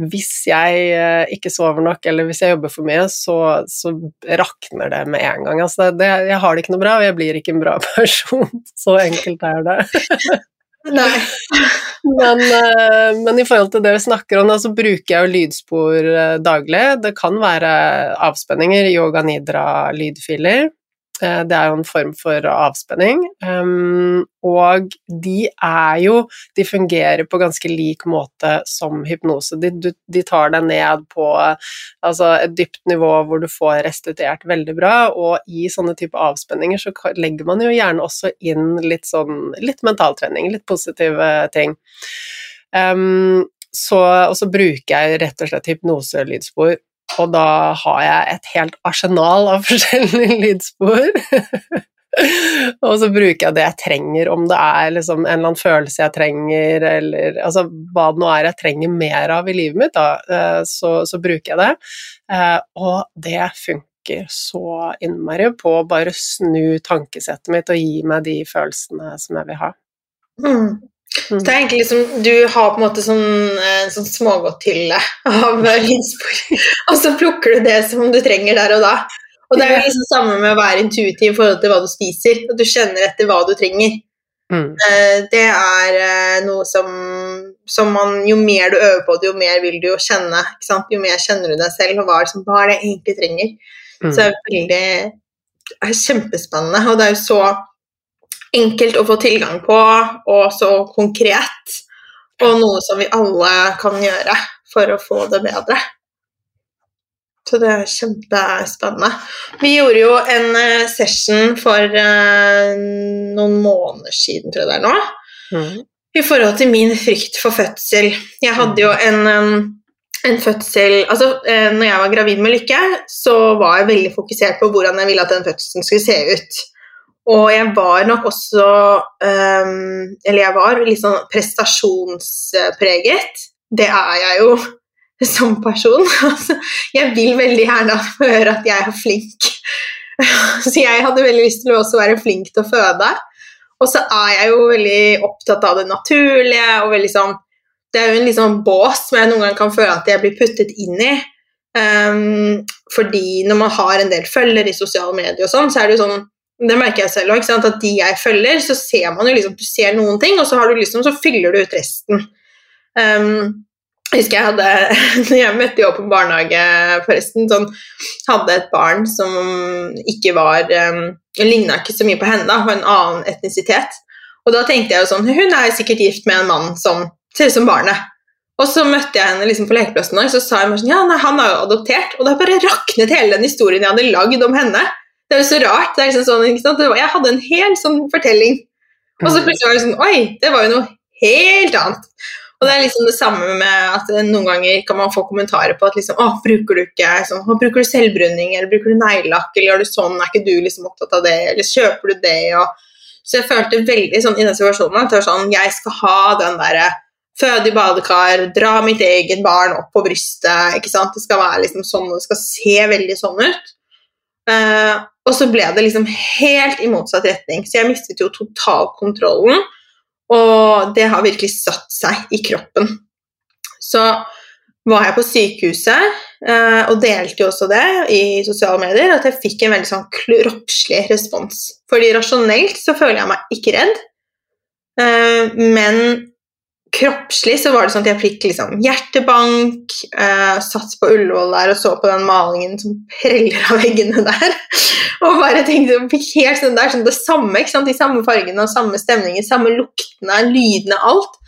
hvis jeg eh, ikke sover nok, eller hvis jeg jobber for mye, så, så rakner det med en gang. Altså det, jeg har det ikke noe bra, og jeg blir ikke en bra person. Så enkelt er det. Nei. men, eh, men, i forhold til det vi snakker om, så bruker jeg jo lydspor eh, daglig. Det kan være avspenninger, yoga nidra-lydfiler. Eh, det er jo en form for avspenning. Um, og de er jo De fungerer på ganske lik måte som hypnose. De, de tar deg ned på altså et dypt nivå hvor du får restituert veldig bra, og i sånne type avspenninger så legger man jo gjerne også inn litt sånn litt mentaltrening, litt positive ting. Um, så, og så bruker jeg rett og slett hypnoselydspor og da har jeg et helt arsenal av forskjellige lydspor. og så bruker jeg det jeg trenger, om det er liksom en eller annen følelse jeg trenger, eller altså hva det nå er jeg trenger mer av i livet mitt, da, eh, så, så bruker jeg det. Eh, og det funker så innmari på å bare snu tankesettet mitt og gi meg de følelsene som jeg vil ha. Mm. Så det er egentlig liksom, Du har på en måte sånn, eh, sånn smågodthylle av lydspor, og så plukker du det som du trenger der og da. Og det er jo liksom samme med å være intuitiv i forhold til hva du spiser. At du kjenner etter hva du trenger. Mm. Eh, det er eh, noe som, som man, Jo mer du øver på det, jo mer vil du jo kjenne. Jo mer kjenner du deg selv, og hva, liksom, hva er det jeg egentlig trenger. Mm. Så det er veldig det er kjempespennende. Og det er jo så enkelt å få tilgang på, og så konkret. Og noe som vi alle kan gjøre for å få det bedre. Så det er kjempespennende. Vi gjorde jo en uh, session for uh, noen måneder siden, tror jeg det er nå, mm. i forhold til min frykt for fødsel. Jeg hadde jo en, en fødsel Altså, uh, når jeg var gravid med Lykke, så var jeg veldig fokusert på hvordan jeg ville at den fødselen skulle se ut. Og jeg var nok også um, Eller jeg var litt sånn prestasjonspreget. Det er jeg jo som person. Altså, jeg vil veldig gjerne høre at jeg er flink. Så jeg hadde veldig lyst til å også være flink til å føde. Og så er jeg jo veldig opptatt av det naturlige og veldig sånn Det er jo en liksom bås som jeg noen ganger kan føle at jeg blir puttet inn i. Um, fordi når man har en del følgere i sosiale medier og sånn, så er det jo sånn det merker jeg selv òg. At de jeg følger, så ser man jo liksom Du ser noen ting, og så, har du liksom, så fyller du ut resten. Um, jeg husker jeg hadde når Jeg møtte jo på barnehage, forresten. Sånn, hadde et barn som ikke var um, Ligna ikke så mye på henne, da, var en annen etnisitet. Og da tenkte jeg jo sånn Hun er sikkert gift med en mann som ser ut som barnet. Og så møtte jeg henne liksom på lekeplassen, og så sa hun sånn, ja, nei, han er jo adoptert. Og da bare raknet hele den historien jeg hadde lagd om henne. Det er jo så rart. Det er liksom sånn, ikke sant? Jeg hadde en hel sånn fortelling, og så mm. plutselig var det sånn Oi, det var jo noe helt annet. Og det er liksom det samme med at noen ganger kan man få kommentarer på at liksom, å, bruker du ikke sånn, å, bruker du selvbruning, eller bruker du neglelakk, eller gjør du sånn, er ikke du liksom opptatt av det, eller kjøper du det, og Så jeg følte veldig sånn i den situasjonen at sånn, jeg skal ha den derre føde i badekar, dra mitt eget barn opp på brystet, ikke sant. Det skal være liksom sånn, det skal se veldig sånn ut. Uh, og så ble det liksom helt i motsatt retning, så jeg mistet jo totalkontrollen. Og det har virkelig satt seg i kroppen. Så var jeg på sykehuset uh, og delte jo også det i sosiale medier, at jeg fikk en veldig sånn kroppslig respons. Fordi rasjonelt så føler jeg meg ikke redd, uh, men kroppslig så var det sånn at jeg fikk liksom hjertebank, eh, satt på Ullevål der og så på den malingen som preller av veggene der. og bare tenkte helt sånn, Det er sånn det samme, ikke sant? de samme fargene og samme stemningen, samme luktene, lydene, alt.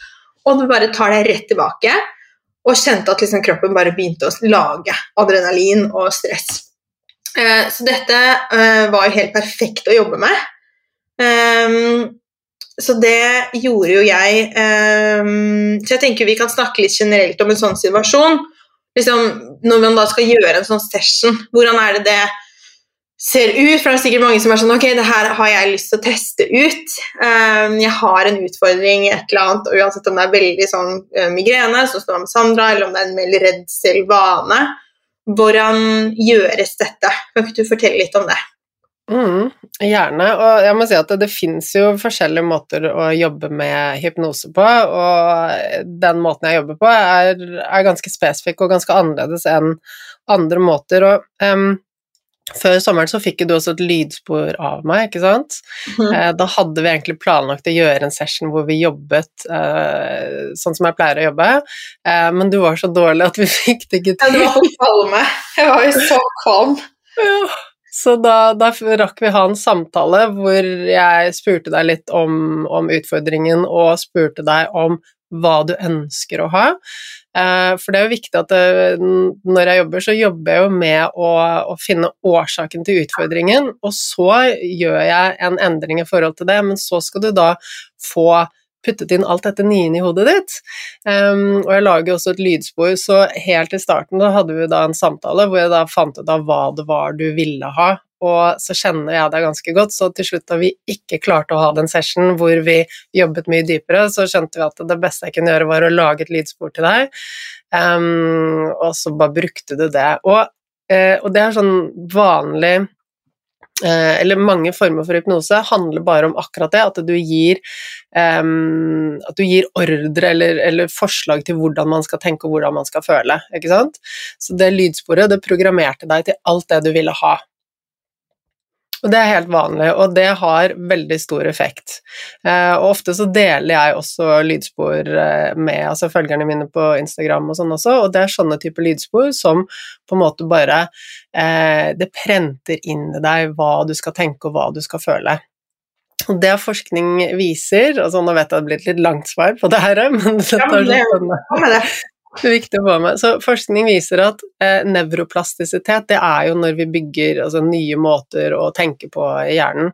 Og du bare tar deg rett tilbake. Og kjente at liksom kroppen bare begynte å lage adrenalin og stress. Eh, så dette eh, var jo helt perfekt å jobbe med. Um, så det gjorde jo jeg. Um, så jeg tenker vi kan snakke litt generelt om en sånn situasjon. Liksom, når man da skal gjøre en sånn session, hvordan er det det ser ut. For det er sikkert mange som er sånn Ok, det her har jeg lyst til å teste ut. Um, jeg har en utfordring et eller annet, og uansett om det er veldig sånn uh, migrene, som står med Sandra, eller om det er en mer redsel vane. Hvordan gjøres dette? Kan ikke du fortelle litt om det? Mm, gjerne. Og jeg må si at det, det fins jo forskjellige måter å jobbe med hypnose på, og den måten jeg jobber på, er, er ganske spesifikk og ganske annerledes enn andre måter. Og um, før sommeren så fikk du også et lydspor av meg, ikke sant. Mm. Eh, da hadde vi egentlig planlagt å gjøre en session hvor vi jobbet eh, sånn som jeg pleier å jobbe, eh, men du var så dårlig at vi fikk det ikke til. Ja, var. Jeg var jo så kvalm. Ja. Så da, da, rakk vi ha en samtale hvor jeg spurte deg litt om, om utfordringen, og spurte deg om hva du ønsker å ha. Eh, for det er jo viktig at det, eh, når jeg jobber, så jobber jeg jo med å, å, finne årsaken til utfordringen, og så gjør jeg en endring i forhold til det, men så skal du da få puttet inn alt dette nye inn i hodet ditt. Um, og jeg lager også et lydspor, så helt i starten da hadde vi da en samtale hvor jeg da fant ut av hva det var du ville ha, og så kjenner jeg deg ganske godt, så til slutt da vi ikke klarte å ha den session hvor vi jobbet mye dypere, så skjønte vi at det beste jeg kunne gjøre, var å lage et lydspor til deg, um, og så bare brukte du det. Og, uh, og det er sånn vanlig eller mange former for hypnose handler bare om akkurat det, at du gir, um, at du gir ordre eller, eller, forslag til hvordan man skal tenke og hvordan man skal føle. ikke sant? Så det lydsporet det programmerte deg til alt det du ville ha. Og det er helt vanlig, og det har veldig stor effekt. Eh, og ofte så deler jeg også lydspor eh, med altså følgerne mine på Instagram og sånn også, og det er sånne typer lydspor som på en måte bare eh, Det prenter inn i deg hva du skal tenke og hva du skal føle. Og det forskning viser altså Nå vet jeg det blir et litt langt svar på det her, men ja, men det, sånn det. Er viktig å få med. Så forskning viser at eh, nevroplastisitet, det er jo når vi bygger altså, nye måter å tenke på i hjernen.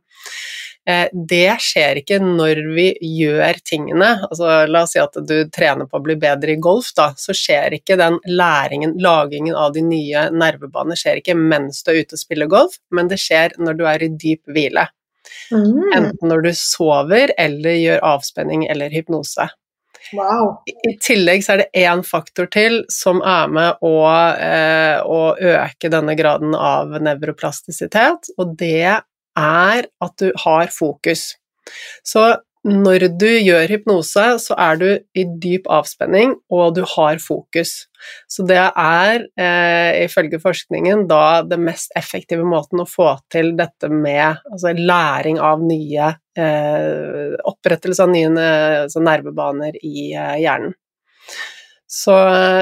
Eh, det skjer ikke når vi gjør tingene. Altså, la oss si at du trener på å bli bedre i golf, da. Så skjer ikke den læringen, lagingen av de nye nervebanene, skjer ikke mens du er ute og spiller golf, men det skjer når du er i dyp hvile. Mm. Enten når du sover eller gjør avspenning eller hypnose. Wow. I tillegg så er det én faktor til som er med å, eh, å øke denne graden av nevroplastisitet, og det er at du har fokus. Så når du gjør hypnose, så er du i dyp avspenning, og du har fokus. Så det er, eh, ifølge forskningen, da det mest effektive måten å få til dette med altså læring av nye eh, Opprettelse av nye altså nervebaner i eh, hjernen. Så,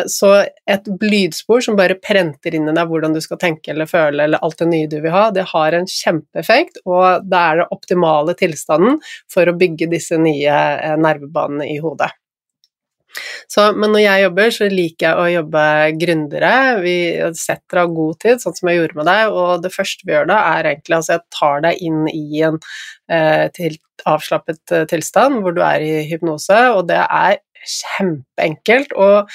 så, et lydspor som bare prenter inn i deg hvordan du skal tenke eller føle eller alt det nye du vil ha, det har en kjempeeffekt, og det er den optimale tilstanden for å bygge disse nye eh, nervebanene i hodet. Så, men når jeg jobber, så liker jeg å jobbe grundigere. Vi setter av god tid, sånn som jeg gjorde med deg, og det første vi gjør da, er egentlig altså jeg tar deg inn i en eh, til, avslappet eh, tilstand hvor du er i hypnose, og det er kjempeenkelt. Og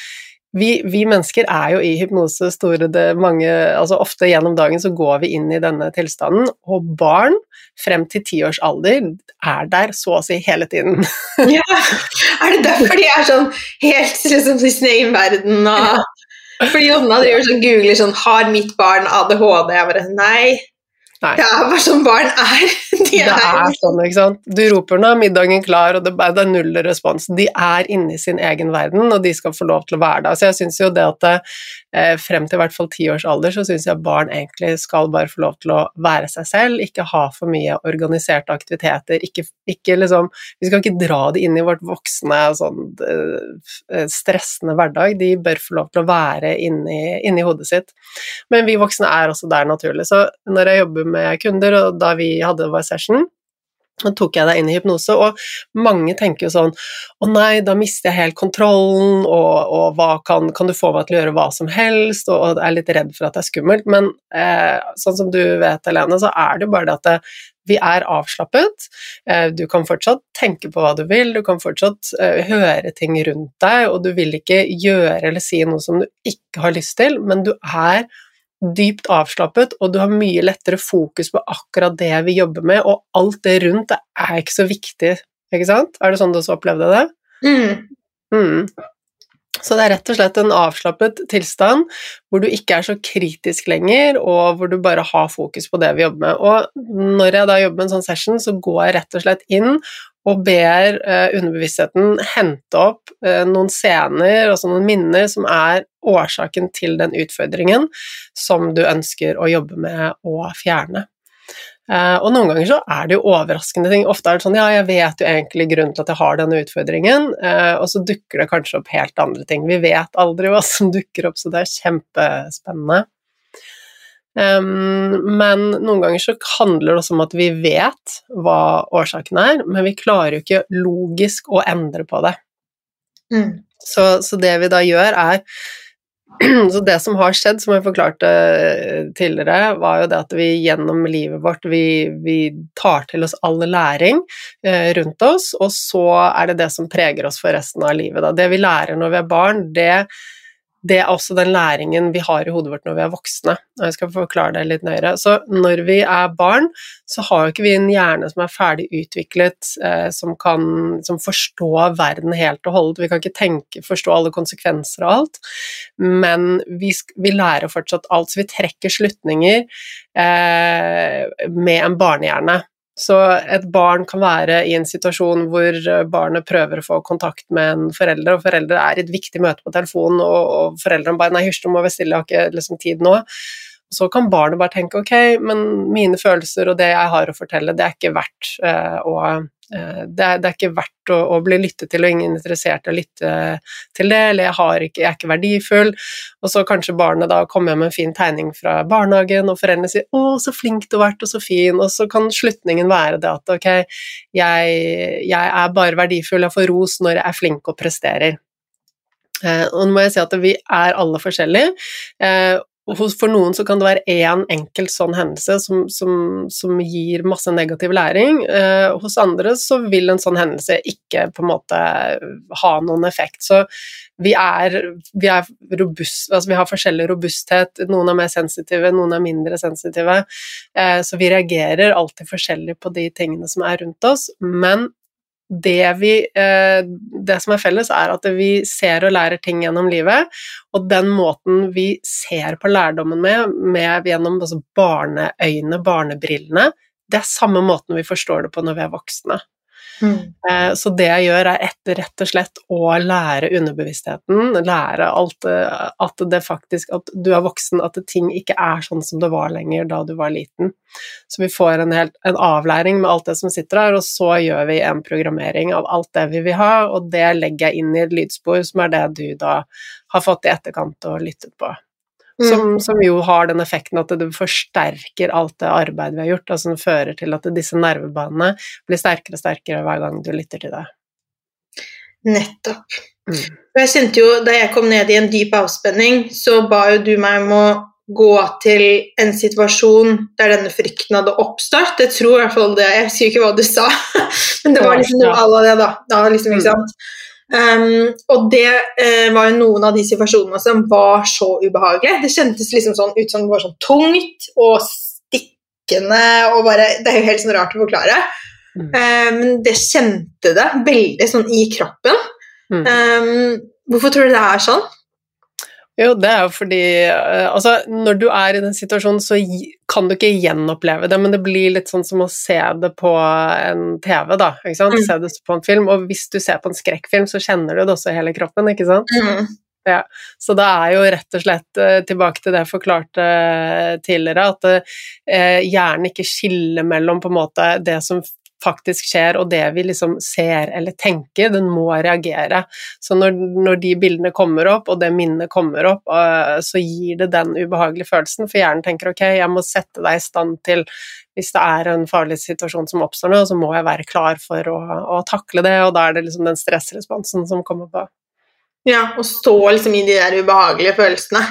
vi, vi, mennesker er jo i hypnose store det mange Altså ofte gjennom dagen så går vi inn i denne tilstanden, og barn frem til ti års alder er der så å si hele tiden. ja, er det derfor de er sånn helt liksom, i sin egen verden og Fordi Jonna driver sånn googler sånn 'Har mitt barn ADHD?' Jeg bare Nei, Nei. Det er bare sånn barn er. De det er sånn, ikke sant. Du roper nå 'middagen klar', og det er null respons. De er inne i sin egen verden, og de skal få lov til å være der. Så jeg syns jo det at eh, frem til i hvert fall ti års alder, så syns jeg barn egentlig skal bare få lov til å være seg selv, ikke ha for mye organiserte aktiviteter, ikke, ikke liksom Vi skal ikke dra det inn i vårt voksne sånn eh, stressende hverdag, de bør få lov til å være inni, inni hodet sitt. Men vi voksne er også der naturlig. Så når jeg jobber med kunder, og da vi hadde vår session, da tok jeg deg inn i hypnose, og mange tenker jo sånn Å nei, da mister jeg helt kontrollen, og, og hva kan, kan, du få meg til å gjøre hva som helst, og, og er litt redd for at det er skummelt. Men eh, sånn som du vet, Helene, så er det jo bare det at det, vi er avslappet. Eh, du kan fortsatt tenke på hva du vil, du kan fortsatt eh, høre ting rundt deg, og du vil ikke gjøre eller si noe som du ikke har lyst til, men du er dypt avslappet, og du har mye lettere fokus på akkurat det vi jobber med, og alt det rundt det er ikke så viktig, ikke sant? Er det sånn du også opplevde det? Mm. Mm. Så det er rett og slett en avslappet tilstand hvor du ikke er så kritisk lenger, og hvor du bare har fokus på det vi jobber med. Og når jeg da jobber med en sånn session, så går jeg rett og slett inn og ber eh, underbevisstheten hente opp eh, noen scener, altså noen minner, som er årsaken til den utfordringen som du ønsker å jobbe med å fjerne. Eh, og noen ganger så er det jo overraskende ting. Ofte er det sånn ja, jeg vet jo egentlig grunnen til at jeg har denne utfordringen, eh, og så dukker det kanskje opp helt andre ting. Vi vet aldri hva som dukker opp, så det er kjempespennende. Men noen ganger så handler det også om at vi vet hva årsaken er, men vi klarer jo ikke logisk å endre på det. Mm. Så, så, det vi da gjør, er Så det som har skjedd, som jeg forklarte tidligere, var jo det at vi gjennom livet vårt vi, vi tar til oss all læring eh, rundt oss, og så er det det som preger oss for resten av livet. Da. Det vi lærer når vi er barn, det det er også den læringen vi har i hodet vårt når vi er voksne. og Jeg skal forklare det litt nøyere. Så når vi er barn, så har jo ikke vi en hjerne som er ferdig utviklet, eh, som kan som forstår verden helt og holdent. Vi kan ikke tenke, forstå alle konsekvenser og alt, men vi, vi lærer fortsatt alt. Så vi trekker slutninger eh, med en barnehjerne. Så et barn kan være i en situasjon hvor barnet prøver å få kontakt med en forelder, og foreldre er i et viktig møte på telefonen, og, og foreldrene bare 'nei, hysj, du må være stille, jeg har ikke liksom, tid nå'. Så kan barnet bare tenke 'ok, men mine følelser og det jeg har å fortelle, det er ikke verdt uh, å Eh, det er, det er, ikke verdt å, å, bli lyttet til, og ingen er interessert i å lytte til det, eller jeg, ikke, jeg, er ikke verdifull. Og så kanskje barnet da kommer med en fin tegning fra barnehagen, og foreldrene sier 'Å, så flink du har vært, og så fin', og så kan slutningen være det at ok, jeg, jeg er bare verdifull, jeg får ros når jeg er flink og presterer. Eh, og nå må jeg si at vi er alle forskjellige, eh, for noen så kan det være én enkelt sånn hendelse som, som, som gir masse negativ læring. Eh, hos andre så vil en sånn hendelse ikke på en måte ha noen effekt. Så vi er, vi er robust, altså vi har forskjellig robusthet. Noen er mer sensitive, noen er mindre sensitive. Eh, så vi reagerer alltid forskjellig på de tingene som er rundt oss. Men det, vi, eh, det som er felles, er at vi ser og lærer ting gjennom livet, og den måten vi ser på lærdommen med, med gjennom altså barneøyne, barnebrillene, det er samme måten vi forstår det på når vi er voksne. Mm. Eh, så det jeg gjør, er et, rett og slett å lære underbevisstheten, lære alt, eh, at det faktisk At du er voksen, at ting ikke er sånn som det var lenger da du var liten. Så vi får en, helt, en avlæring med alt det som sitter her, og så gjør vi en programmering av alt det vi vil ha, og det legger jeg inn i et lydspor, som er det du da har fått i etterkant og lyttet på. Som, mm. som, jo har den effekten at det forsterker alt det arbeidet vi har gjort, altså som fører til at disse nervebanene blir sterkere og sterkere hver gang du lytter til det. Nettopp. Mm. Jeg kjente jo, Da jeg kom ned i en dyp avspenning, så ba jo du meg om å gå til en situasjon der denne frykten hadde oppstått. Jeg tror i hvert fall det, jeg husker ikke hva du sa, men det var liksom noe av det, da. da liksom, ikke mm. sant? Um, og det uh, var jo noen av de situasjonene som var så ubehagelige. Det kjentes liksom sånn ut som det var sånn tungt og stikkende og bare Det er jo helt sånn rart å forklare. Mm. Um, det kjente det veldig sånn i kroppen. Mm. Um, hvorfor tror du det er sånn? Jo, det er jo fordi eh, Altså, når du er i den situasjonen, så kan du ikke gjenoppleve det, men det blir litt sånn som å se det på en TV, da. ikke sant? Mm. Se det på en film. Og hvis du ser på en skrekkfilm, så kjenner du det også i hele kroppen, ikke sant? Mm. Ja, så det er jo rett og slett eh, tilbake til det jeg forklarte eh, tidligere, at hjernen ikke skiller mellom på en måte det som faktisk skjer, og det vi liksom ser eller tenker, den må reagere. Så når, når de bildene kommer opp, og det minnet kommer opp, uh, så gir det den ubehagelige følelsen, for hjernen tenker ok, jeg må sette deg i stand til hvis det er en farlig situasjon som oppstår nå, så må jeg være klar for å, å takle det, og da er det liksom den stressresponsen som kommer på. Ja, og stå liksom i de der ubehagelige følelsene.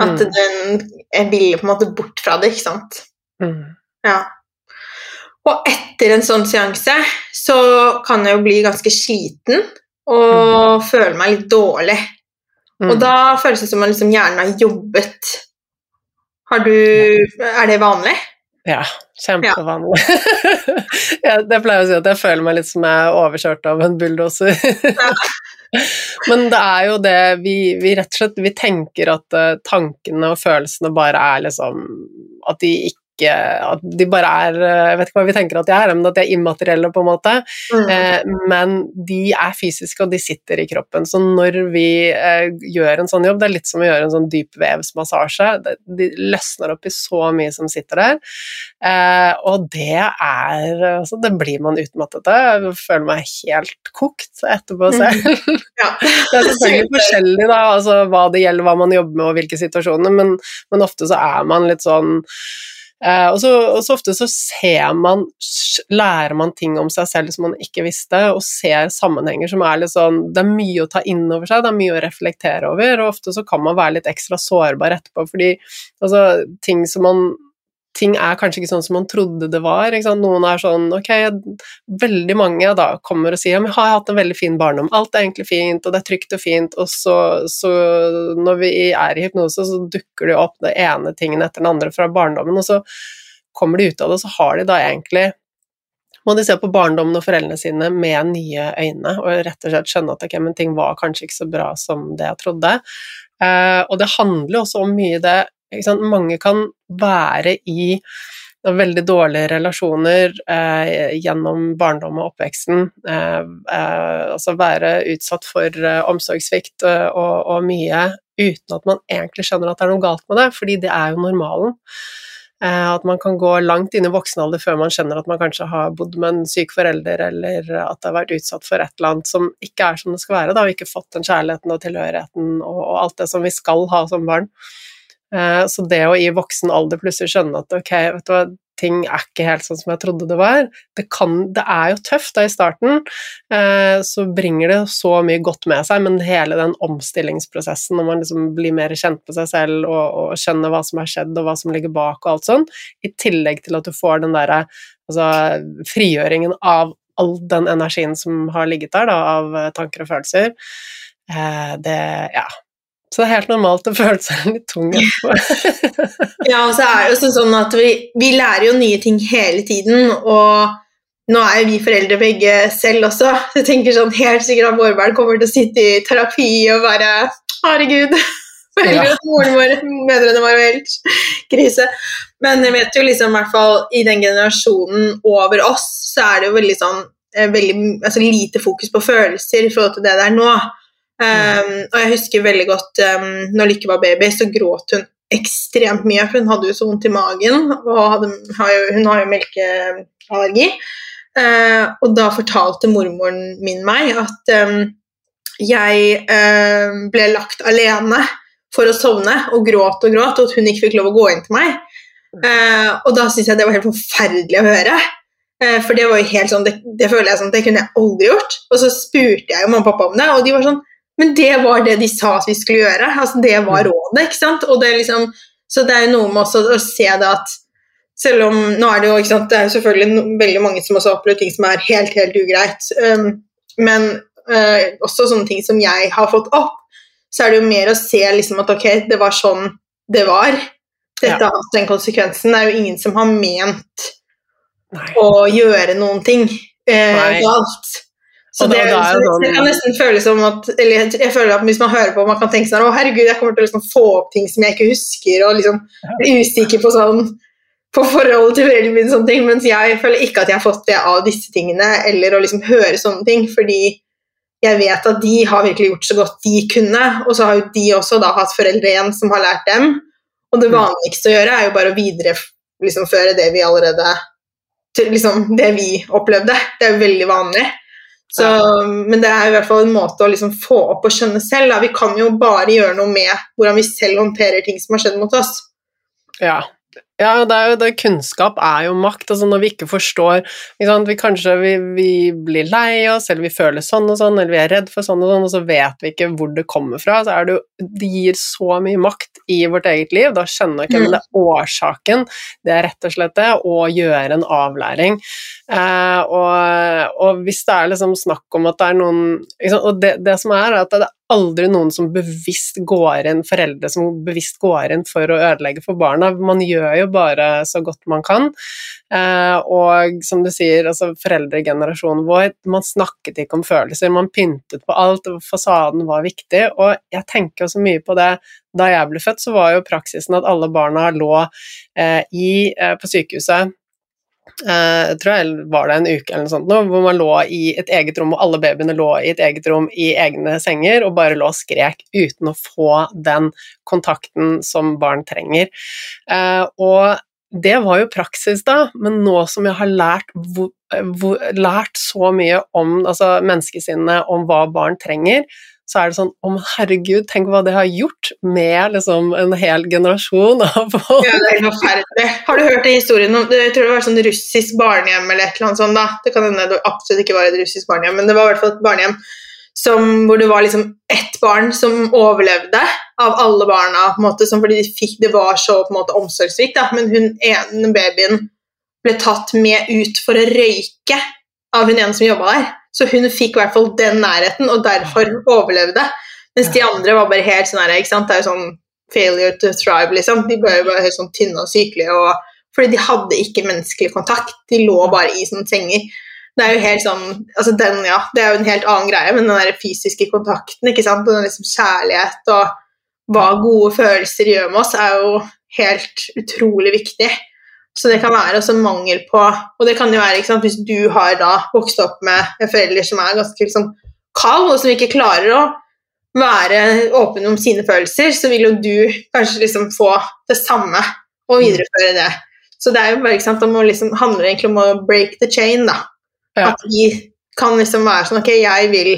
At mm. den vil på en måte bort fra det, ikke sant. Mm. Ja. Og etter en sånn seanse så kan jeg jo bli ganske sliten og mm. føle meg litt dårlig. Mm. Og da føles det som om liksom hjernen har jobbet Har du Er det vanlig? Ja, kjempevanlig. Ja. jeg pleier å si at jeg føler meg litt som jeg er overkjørt av en bulldoser. Ja. Men det er jo det vi, vi, rett og slett vi tenker at uh, tankene og følelsene bare er liksom At de ikke at de bare er Jeg vet ikke hva vi tenker at de er, men at de er immaterielle, på en måte. Mm. Eh, men de er fysiske, og de sitter i kroppen. Så når vi eh, gjør en sånn jobb, det er litt som å gjøre en sånn dypvevsmassasje. De løsner opp i så mye som sitter der. Eh, og det er altså, Det blir man utmattet av. Jeg føler meg helt kokt etterpå mm. selv. Mm. Ja. det er selvfølgelig forskjellig da, altså, hva det gjelder, hva man jobber med og hvilke situasjoner, men, men ofte så er man litt sånn og, så, og, så, ofte så ser man, lærer man ting om seg selv som man ikke visste, og ser sammenhenger som er litt sånn Det er mye å ta inn over seg, det er mye å reflektere over, og ofte så kan man være litt ekstra sårbar etterpå, fordi altså, ting som man ting er kanskje ikke sånn som man trodde det var. Noen er sånn Ok, veldig mange da kommer og sier ja, men har jeg hatt en veldig fin barndom, alt er egentlig fint, og det er trygt og fint, og så, så når vi er i hypnose, så dukker det opp det ene tingen etter den andre fra barndommen, og så kommer de ut av det, og så har de da egentlig må de se på barndommen og foreldrene sine med nye øyne, og rett og slett skjønne at okay, ting var kanskje ikke så bra som det jeg trodde. Eh, og det handler også om mye det mange kan være i veldig dårlige relasjoner eh, gjennom barndom og oppveksten. Eh, eh, altså være utsatt for eh, omsorgssvikt eh, og, og, mye uten at man egentlig skjønner at det er noe galt med det, fordi det er jo normalen. Eh, at man kan gå langt inn i voksen alder før man skjønner at man kanskje har bodd med en syk forelder, eller at det har vært utsatt for et eller annet som ikke er som det skal være, da, og ikke fått den kjærligheten og tilhørigheten og, og alt det som vi skal ha som barn. Eh, så det å i voksen alder plutselig skjønne at ok, vet du hva, ting er ikke helt sånn som jeg trodde det var Det, kan, det er jo tøft da i starten, eh, så bringer det så mye godt med seg, men hele den omstillingsprosessen når man liksom blir mer kjent med seg selv og, og, skjønner hva som har skjedd og hva som ligger bak og alt sånn, i tillegg til at du får den derre altså, frigjøringen av all den energien som har ligget der, da, av tanker og følelser, eh, det Ja så det er helt normalt å føle seg litt tung etterpå. ja, og så er det jo sånn at vi, vi, lærer jo nye ting hele tiden, og nå er jo vi foreldre begge selv også. Så jeg tenker sånn helt sikkert at våre barn kommer til å sitte i terapi og bare Herregud, foreldre og moren vår, mødrene våre var helt krise. Men jeg vet jo liksom, i hvert fall i den generasjonen over oss, så er det jo veldig sånn eh, veldig, altså, lite fokus på følelser i forhold til det det er nå. Um, og jeg husker veldig godt um, når Lykke var baby, så gråt hun ekstremt mye, for hun hadde jo så vondt i magen, og hadde, har jo, hun har jo melkeallergi. Uh, og da fortalte mormoren min meg at um, jeg uh, ble lagt alene for å sovne og gråt og gråt, og at hun ikke fikk lov å gå inn til meg. Uh, og da syntes jeg det var helt forferdelig å høre. For det var jo helt sånn, det, det føler jeg sånn, det kunne jeg aldri gjort. Og så spurte jeg jo mamma og pappa om det, og de var sånn men det var det de sa at vi skulle gjøre. Altså, det var mm. rådet. ikke sant? Det liksom, så det er jo noe med også å se det at selv om nå er det jo ikke sant, det er jo selvfølgelig no, veldig mange som også opplever ting som er helt, helt ugreit, um, men uh, også sånne ting som jeg har fått opp, så er det jo mer å se liksom at ok, det var sånn det var. Dette ja. har den konsekvensen. Det er jo ingen som har ment Nei. å gjøre noen ting uh, galt. Så det, det, det, kan nesten føles som at eller jeg føler at Hvis man hører på, man kan tenke sånn å herregud, jeg kommer til å liksom få opp ting som jeg ikke husker, og liksom bli usikker på sånn på forholdet til foreldrene mine, sånne ting, mens jeg føler ikke at jeg har fått det av disse tingene, eller å liksom høre sånne ting, fordi jeg vet at de har virkelig gjort så godt de kunne, og så har jo de også da hatt foreldre igjen som har lært dem, og det vanligste å gjøre er jo bare å videreføre liksom, det vi allerede liksom, det vi opplevde. Det er jo veldig vanlig. Så, men det er i hvert fall en måte å liksom få opp og skjønne selv. Da. Vi kan jo bare gjøre noe med hvordan vi selv håndterer ting som har skjedd mot oss. Ja, Ja, det er jo det, kunnskap er jo makt. altså Når vi ikke forstår ikke vi Kanskje vi, vi, blir lei oss, eller vi føler sånn og sånn, eller vi er redd for sånn og sånn, og så vet vi ikke hvor det kommer fra. så er Det jo, det gir så mye makt i vårt eget liv. Da skjønner vi ikke mm. det er årsaken. Det er rett og slett det å gjøre en avlæring. Eh, og, og, hvis det er liksom snakk om at det er noen Og det, det som er, er at det er aldri noen som bevisst går inn, foreldre som bevisst går inn for å ødelegge for barna. Man gjør jo bare så godt man kan. Eh, og som du sier, altså foreldregenerasjonen vår, man snakket ikke om følelser, man pyntet på alt, og fasaden var viktig. Og jeg tenker også mye på det da jeg ble født, så var jo praksisen at alle barna lå eh, i, eh, på sykehuset Eh, jeg tror jeg var det en uke eller noe sånt, nå, hvor man lå i et eget rom, og alle babyene lå i et eget rom i egne senger og bare lå og skrek uten å få den kontakten som barn trenger. Eh, og det var jo praksis da, men nå som jeg har lært, lært så mye om altså menneskesinnet, om hva barn trenger, så er det sånn Å, herregud, tenk hva det har gjort med liksom en hel generasjon av folk. Ja, det er forferdelig. Har du hørt den historien om Jeg tror det var sånn russisk barnehjem eller et eller annet sånt, da. Det kan hende det absolutt ikke var et russisk barnehjem, men det var i hvert fall et barnehjem som, hvor det var liksom ett barn som overlevde av alle barna, på en måte, fordi de fikk, det var så på en måte omsorgssvikt, men hun ene babyen ble tatt med ut for å røyke av hun ene som jobba der. Så hun fikk i hvert fall den nærheten, og derfor overlevde. Mens de andre var bare helt sånn her, ikke sant? Det er jo sånn failure to thrive, liksom. De ble jo bare helt sånn tynne og sykelige. Og, fordi de hadde ikke menneskelig kontakt. De lå bare i sånne senger. Det er jo helt sånn altså den, ja, det er jo en helt annen greie, men den der fysiske kontakten ikke sant? og den liksom kjærlighet og hva gode følelser gjør med oss, er jo helt utrolig viktig. Så det kan være også mangel på Og det kan jo være sant, hvis du har da vokst opp med foreldre som er ganske liksom, kald, og som ikke klarer å være åpen om sine følelser, så vil jo du kanskje liksom få det samme og videreføre det. Så det er jo bare, ikke sant, det liksom, handler egentlig om å break the chain, da. Ja. At vi kan liksom være sånn Ok, jeg vil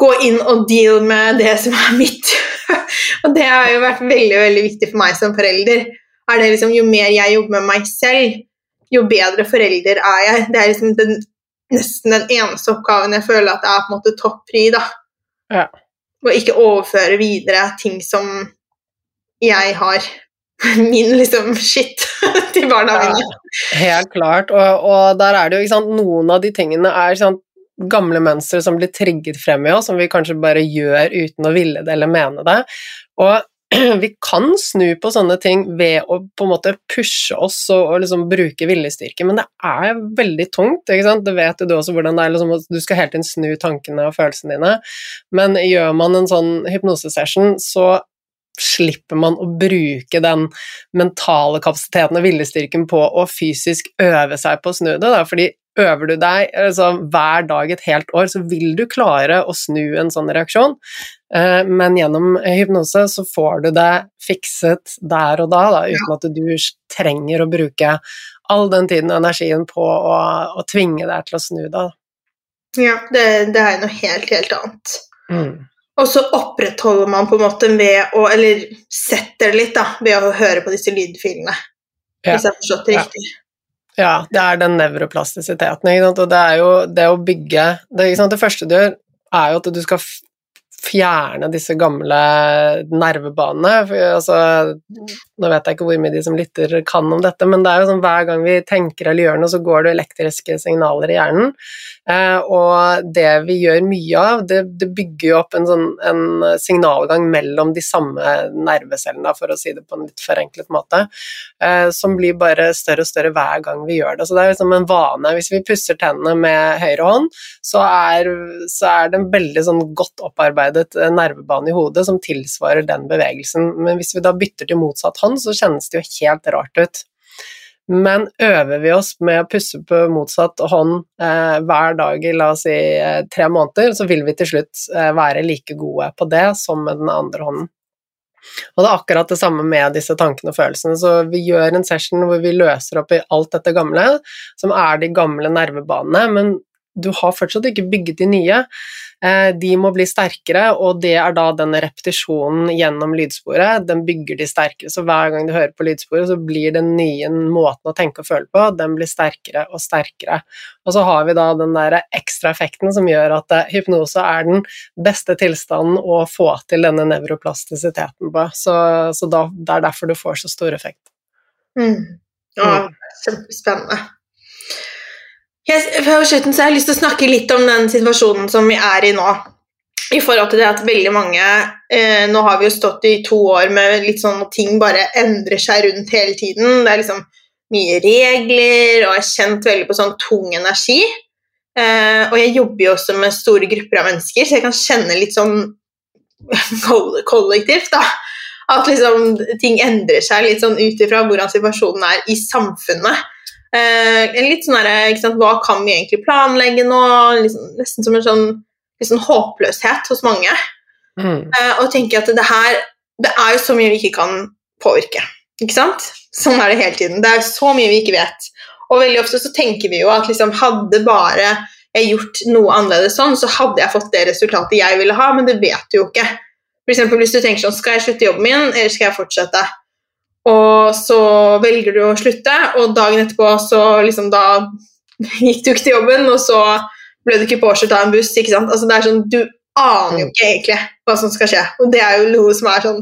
gå inn og deal med det som er mitt. og det har jo vært veldig, veldig viktig for meg som forelder er det liksom Jo mer jeg jobber med meg selv, jo bedre forelder er jeg. Det er liksom den, nesten den eneste oppgaven jeg føler at det er på en måte toppfri, da. Ja. Og ikke overføre videre ting som jeg har min liksom shit til barna ja, mine. Helt klart, og, og, der er det jo ikke sant, noen av de tingene er sant, gamle mønstre som blir trigget frem i oss, som vi kanskje bare gjør uten å ville det eller mene det. Og vi kan snu på sånne ting ved å på en måte pushe oss og, og liksom bruke viljestyrke, men det er veldig tungt. ikke sant? Det vet du også hvordan det er. Liksom, du skal hele tiden snu tankene og følelsene dine. Men gjør man en sånn hypnosesession, så slipper man å bruke den mentale kapasiteten og viljestyrken på å fysisk øve seg på å snu det. Da. Fordi øver du deg altså, hver dag et helt år, så vil du klare å snu en sånn reaksjon. Eh, men gjennom hypnose så får du det fikset der og da, da uten at du trenger å bruke all den tiden og energien på å, å tvinge deg til å snu deg. Ja, det, det er noe helt, helt annet. Mm. Og så opprettholder man på en måte ved å Eller setter det litt, da, ved å høre på disse lydfilene. Ja. Hvis jeg har forstått det riktig. Ja. Ja, det er den nevroplastisiteten. Og det er jo det å bygge det, det, første du gjør, er jo at du skal fjerne disse gamle nervebanene. Altså, nå vet jeg ikke hvor mye de som lytter kan om dette, men det er jo sånn hver gang vi tenker eller gjør noe, så går det elektriske signaler i hjernen. Eh, og det vi gjør mye av, det, det bygger jo opp en, sånn, en, signalgang mellom de samme nervecellene, for å si det på en litt forenklet måte, eh, som blir bare større og større hver gang vi gjør det. Så det er liksom en vane. Hvis vi pusser tennene med høyre hånd, så er, så er det en veldig sånn godt opparbeidet eh, nervebane i hodet som tilsvarer den bevegelsen. Men hvis vi da bytter til motsatt hånd, så kjennes det jo helt rart ut. Men øver vi oss med å pusse på motsatt hånd eh, hver dag i la oss si eh, tre måneder, så vil vi til slutt eh, være like gode på det som med den andre hånden. Og det er akkurat det samme med disse tankene og følelsene. Så vi gjør en session hvor vi løser opp i alt dette gamle, som er de gamle nervebanene, men du har fortsatt ikke bygget de nye. Eh, de må bli sterkere, og det er da den repetisjonen gjennom lydsporet, den bygger de sterkere. Så hver gang du hører på lydsporet, så blir den nye måten å tenke og føle på, den blir sterkere og sterkere. Og så har vi da den der ekstra effekten som gjør at eh, hypnose er den beste tilstanden å få til denne nevroplastisiteten på. Så, så da, det er derfor du får så stor effekt. Mm. Ja, kjempespennende. På slutten så har jeg lyst til å snakke litt om den situasjonen som vi er i nå. I forhold til det at veldig mange eh, Nå har vi jo stått i to år med litt sånn at ting bare endrer seg rundt hele tiden. Det er liksom mye regler, og jeg har kjent veldig på sånn tung energi. Eh, og jeg jobber jo også med store grupper av mennesker, så jeg kan kjenne litt sånn kollektivt, da. At liksom ting endrer seg litt sånn ut ifra hvordan situasjonen er i samfunnet. Eh, litt sånn der, Hva kan vi egentlig planlegge nå? Liksom, nesten som en sånn liksom håpløshet hos mange. Mm. Eh, og tenke at det her Det er jo så mye vi ikke kan påvirke. Ikke sant? Sånn er det hele tiden. Det er så mye vi ikke vet. Og veldig ofte så tenker vi jo at liksom, hadde bare jeg gjort noe annerledes sånn, så hadde jeg fått det resultatet jeg ville ha, men det vet du jo ikke. For hvis du tenker sånn Skal jeg slutte jobben min, eller skal jeg fortsette? Og så velger du å slutte, og dagen etterpå så liksom da gikk du ikke til jobben, og så ble du ikke påkjørt av en buss. ikke sant? Altså det er sånn, Du aner jo ikke egentlig hva som skal skje, og det er jo noe som er sånn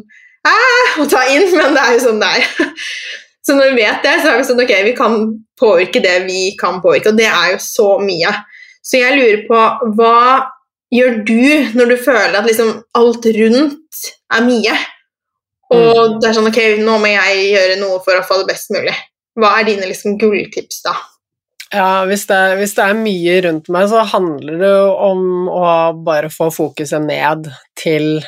å ta inn, men det er jo sånn det er. Så når vi vet det, så er vi sånn ok, vi kan påvirke det vi kan påvirke, og det er jo så mye. Så jeg lurer på hva gjør du når du føler at liksom alt rundt er mye? Og mm. det er sånn Ok, nå må jeg gjøre noe for å få det best mulig. Hva er dine liksom gulltips da? Ja, hvis det, hvis det, er mye rundt meg, så handler det jo om å bare få fokuset ned til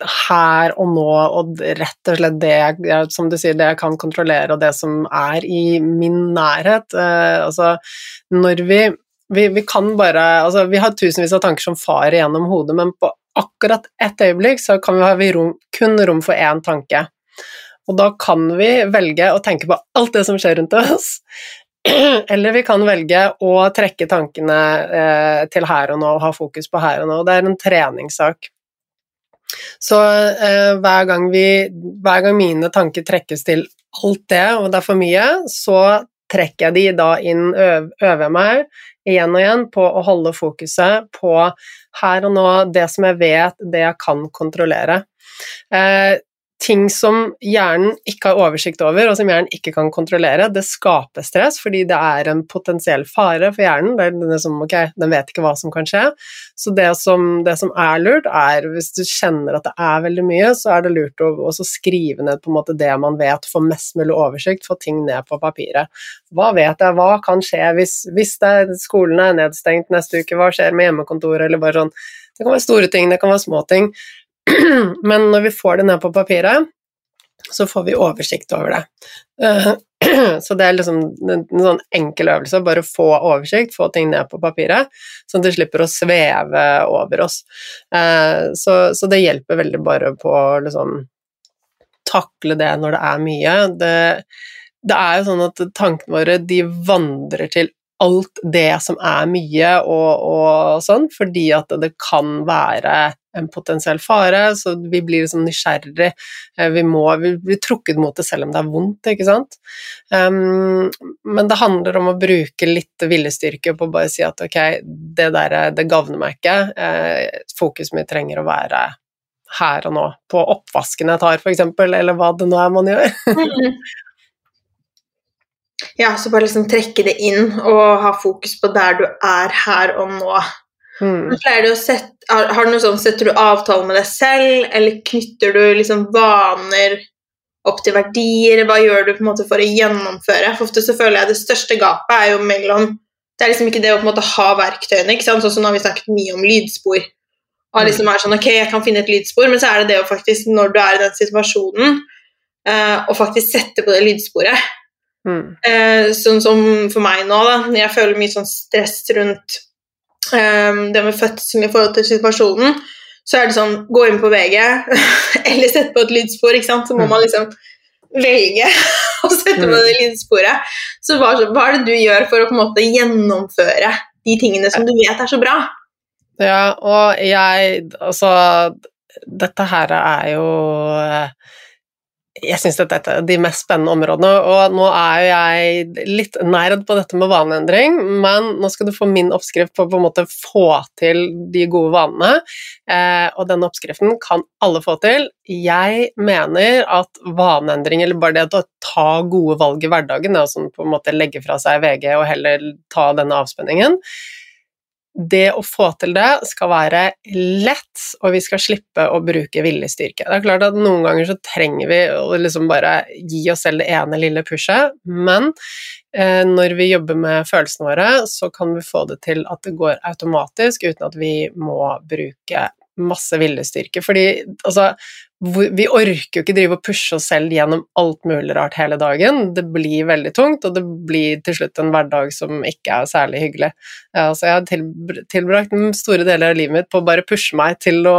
her og nå, og rett og slett det som du sier, det jeg kan kontrollere, og det som er i min nærhet. Eh, altså, når vi, vi, vi kan bare Altså, vi har tusenvis av tanker som farer gjennom hodet, men på akkurat ett øyeblikk så kan vi ha rom, kun rom for én tanke. Og da kan vi velge å tenke på alt det som skjer rundt oss, eller vi kan velge å trekke tankene eh, til her og nå og ha fokus på her og nå. Det er en treningssak. Så eh, hver, gang vi, hver gang mine tanker trekkes til alt det, og det er for mye, så trekker jeg de da inn, øver meg igjen og igjen på å holde fokuset på her og nå, det som jeg vet, det jeg kan kontrollere. Eh, ting som hjernen ikke har oversikt over, og som hjernen ikke kan kontrollere, det skaper stress fordi det er en potensiell fare for hjernen. Det er det som, ok, Den vet ikke hva som kan skje. Så det som, det som, er lurt, er hvis du kjenner at det er veldig mye, så er det lurt å skrive ned på en måte det man vet, få mest mulig oversikt, få ting ned på papiret. Hva vet jeg, hva kan skje hvis, hvis det, skolen er nedstengt neste uke, hva skjer med hjemmekontoret, eller bare sånn Det kan være store ting, det kan være små ting. Men når vi får det ned på papiret, så får vi oversikt over det. Eh, så det er liksom en sånn enkel øvelse, bare få oversikt, få ting ned på papiret, sånn at det slipper å sveve over oss. Eh, så, så det hjelper veldig bare på å liksom takle det når det er mye. Det, det er jo sånn at tankene våre de vandrer til alt det som er mye og, og sånn, fordi at det kan være en potensiell fare, så vi blir liksom nysgjerrig. Eh, vi må vi blir trukket mot det selv om det er vondt, ikke sant. Um, men det handler om å bruke litt viljestyrke på å bare si at ok, det der det gagner meg ikke. Uh, fokuset mitt trenger å være her og nå, på oppvasken jeg tar, f.eks., eller hva det nå er man gjør. Ja, så bare liksom trekke det inn og ha fokus på der du er her og nå. Mm. Du sette, har, har, du noe sånn, Setter du avtale med deg selv, eller knytter du liksom vaner opp til verdier? Hva gjør du på en måte for å gjennomføre? For ofte så føler jeg det største gapet er jo mellom Det er liksom ikke det å på en måte ha verktøyene. ikke sant? Sånn som nå har vi snakket mye om lydspor. Og liksom er sånn, ok, jeg kan finne et lydspor, Men så er det det å faktisk, når du er i den situasjonen, uh, å faktisk sette på det lydsporet. Mm. Eh, sånn som for meg nå, da. Jeg føler mye sånn stress rundt um, det med fødselen i forhold til situasjonen. Så er det sånn Gå inn på VG, eller sette på et lydspor. ikke sant? Så må mm. man liksom velge å sette på mm. det lydsporet. Så hva, hva, er det du gjør for å på en måte gjennomføre de tingene som du vet er så bra. Ja, og jeg Altså, dette her er jo jeg syns dette er de mest spennende områdene, og nå er jo jeg litt nerd på dette med vaneendring, men nå skal du få min oppskrift på å på en måte få til de gode vanene, eh, og denne oppskriften kan alle få til. Jeg mener at vaneendring, eller bare det å ta gode valg i hverdagen, det å på en måte legge fra seg VG og heller ta denne avspenningen, det å få til det skal være lett, og vi skal slippe å bruke viljestyrke. Det er klart at noen ganger så trenger vi å liksom bare gi oss selv det ene lille pushet, men eh, når vi jobber med følelsene våre, så kan vi få det til at det går automatisk uten at vi må bruke masse viljestyrke. Fordi altså, vi orker jo ikke drive og pushe oss selv gjennom alt mulig rart hele dagen. Det blir veldig tungt, og det blir til slutt en hverdag som ikke er særlig hyggelig. Så jeg har tilbrakt store deler av livet mitt på å bare pushe meg til å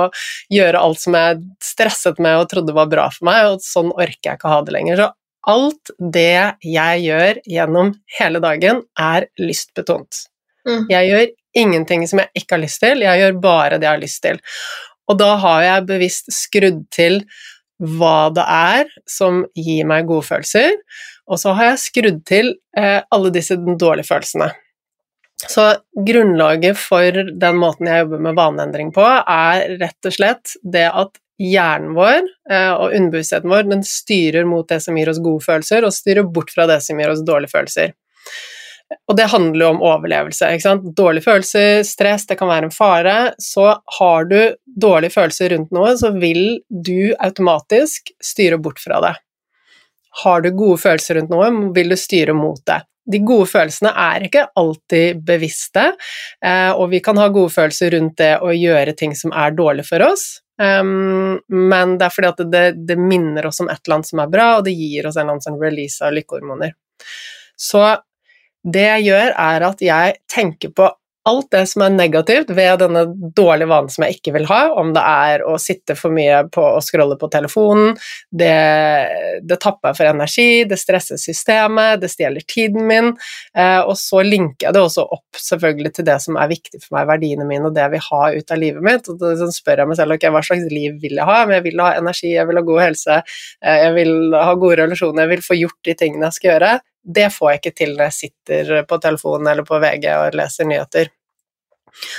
gjøre alt som jeg stresset med og trodde var bra for meg, og sånn orker jeg ikke å ha det lenger. Så alt det jeg gjør gjennom hele dagen, er lystbetont. Mm. Jeg gjør ingenting som jeg ikke har lyst til, jeg gjør bare det jeg har lyst til. Og da har jeg bevisst skrudd til hva det er som gir meg gode følelser, og så har jeg skrudd til eh, alle disse dårlige følelsene. Så grunnlaget for den måten jeg jobber med vaneendring på, er rett og slett det at hjernen vår eh, og underbevisstheten vår den styrer mot det som gir oss gode følelser, og styrer bort fra det som gir oss dårlige følelser. Og det handler jo om overlevelse. ikke sant? Dårlige følelser, stress, det kan være en fare. Så har du dårlige følelser rundt noe, så vil du automatisk styre bort fra det. Har du gode følelser rundt noe, vil du styre mot det. De gode følelsene er ikke alltid bevisste, eh, og vi kan ha gode følelser rundt det å gjøre ting som er dårlig for oss, ehm, men det er fordi at det, det minner oss om et eller annet som er bra, og det gir oss en eller annen sånn release av lykkehormoner. Så det jeg gjør, er at jeg tenker på alt det som er negativt ved denne dårlige vanen som jeg ikke vil ha, om det er å sitte for mye på å scrolle på telefonen, det, det tapper for energi, det stresser systemet, det stjeler tiden min, eh, og så linker jeg det også opp selvfølgelig til det som er viktig for meg, verdiene mine og det jeg vil ha ut av livet mitt, og så spør jeg meg selv ok, hva slags liv vil jeg ha, men jeg vil ha energi, jeg vil ha god helse, eh, jeg vil ha gode relasjoner, jeg vil få gjort de tingene jeg skal gjøre, det får jeg ikke til når jeg sitter på telefonen eller på VG og leser nyheter.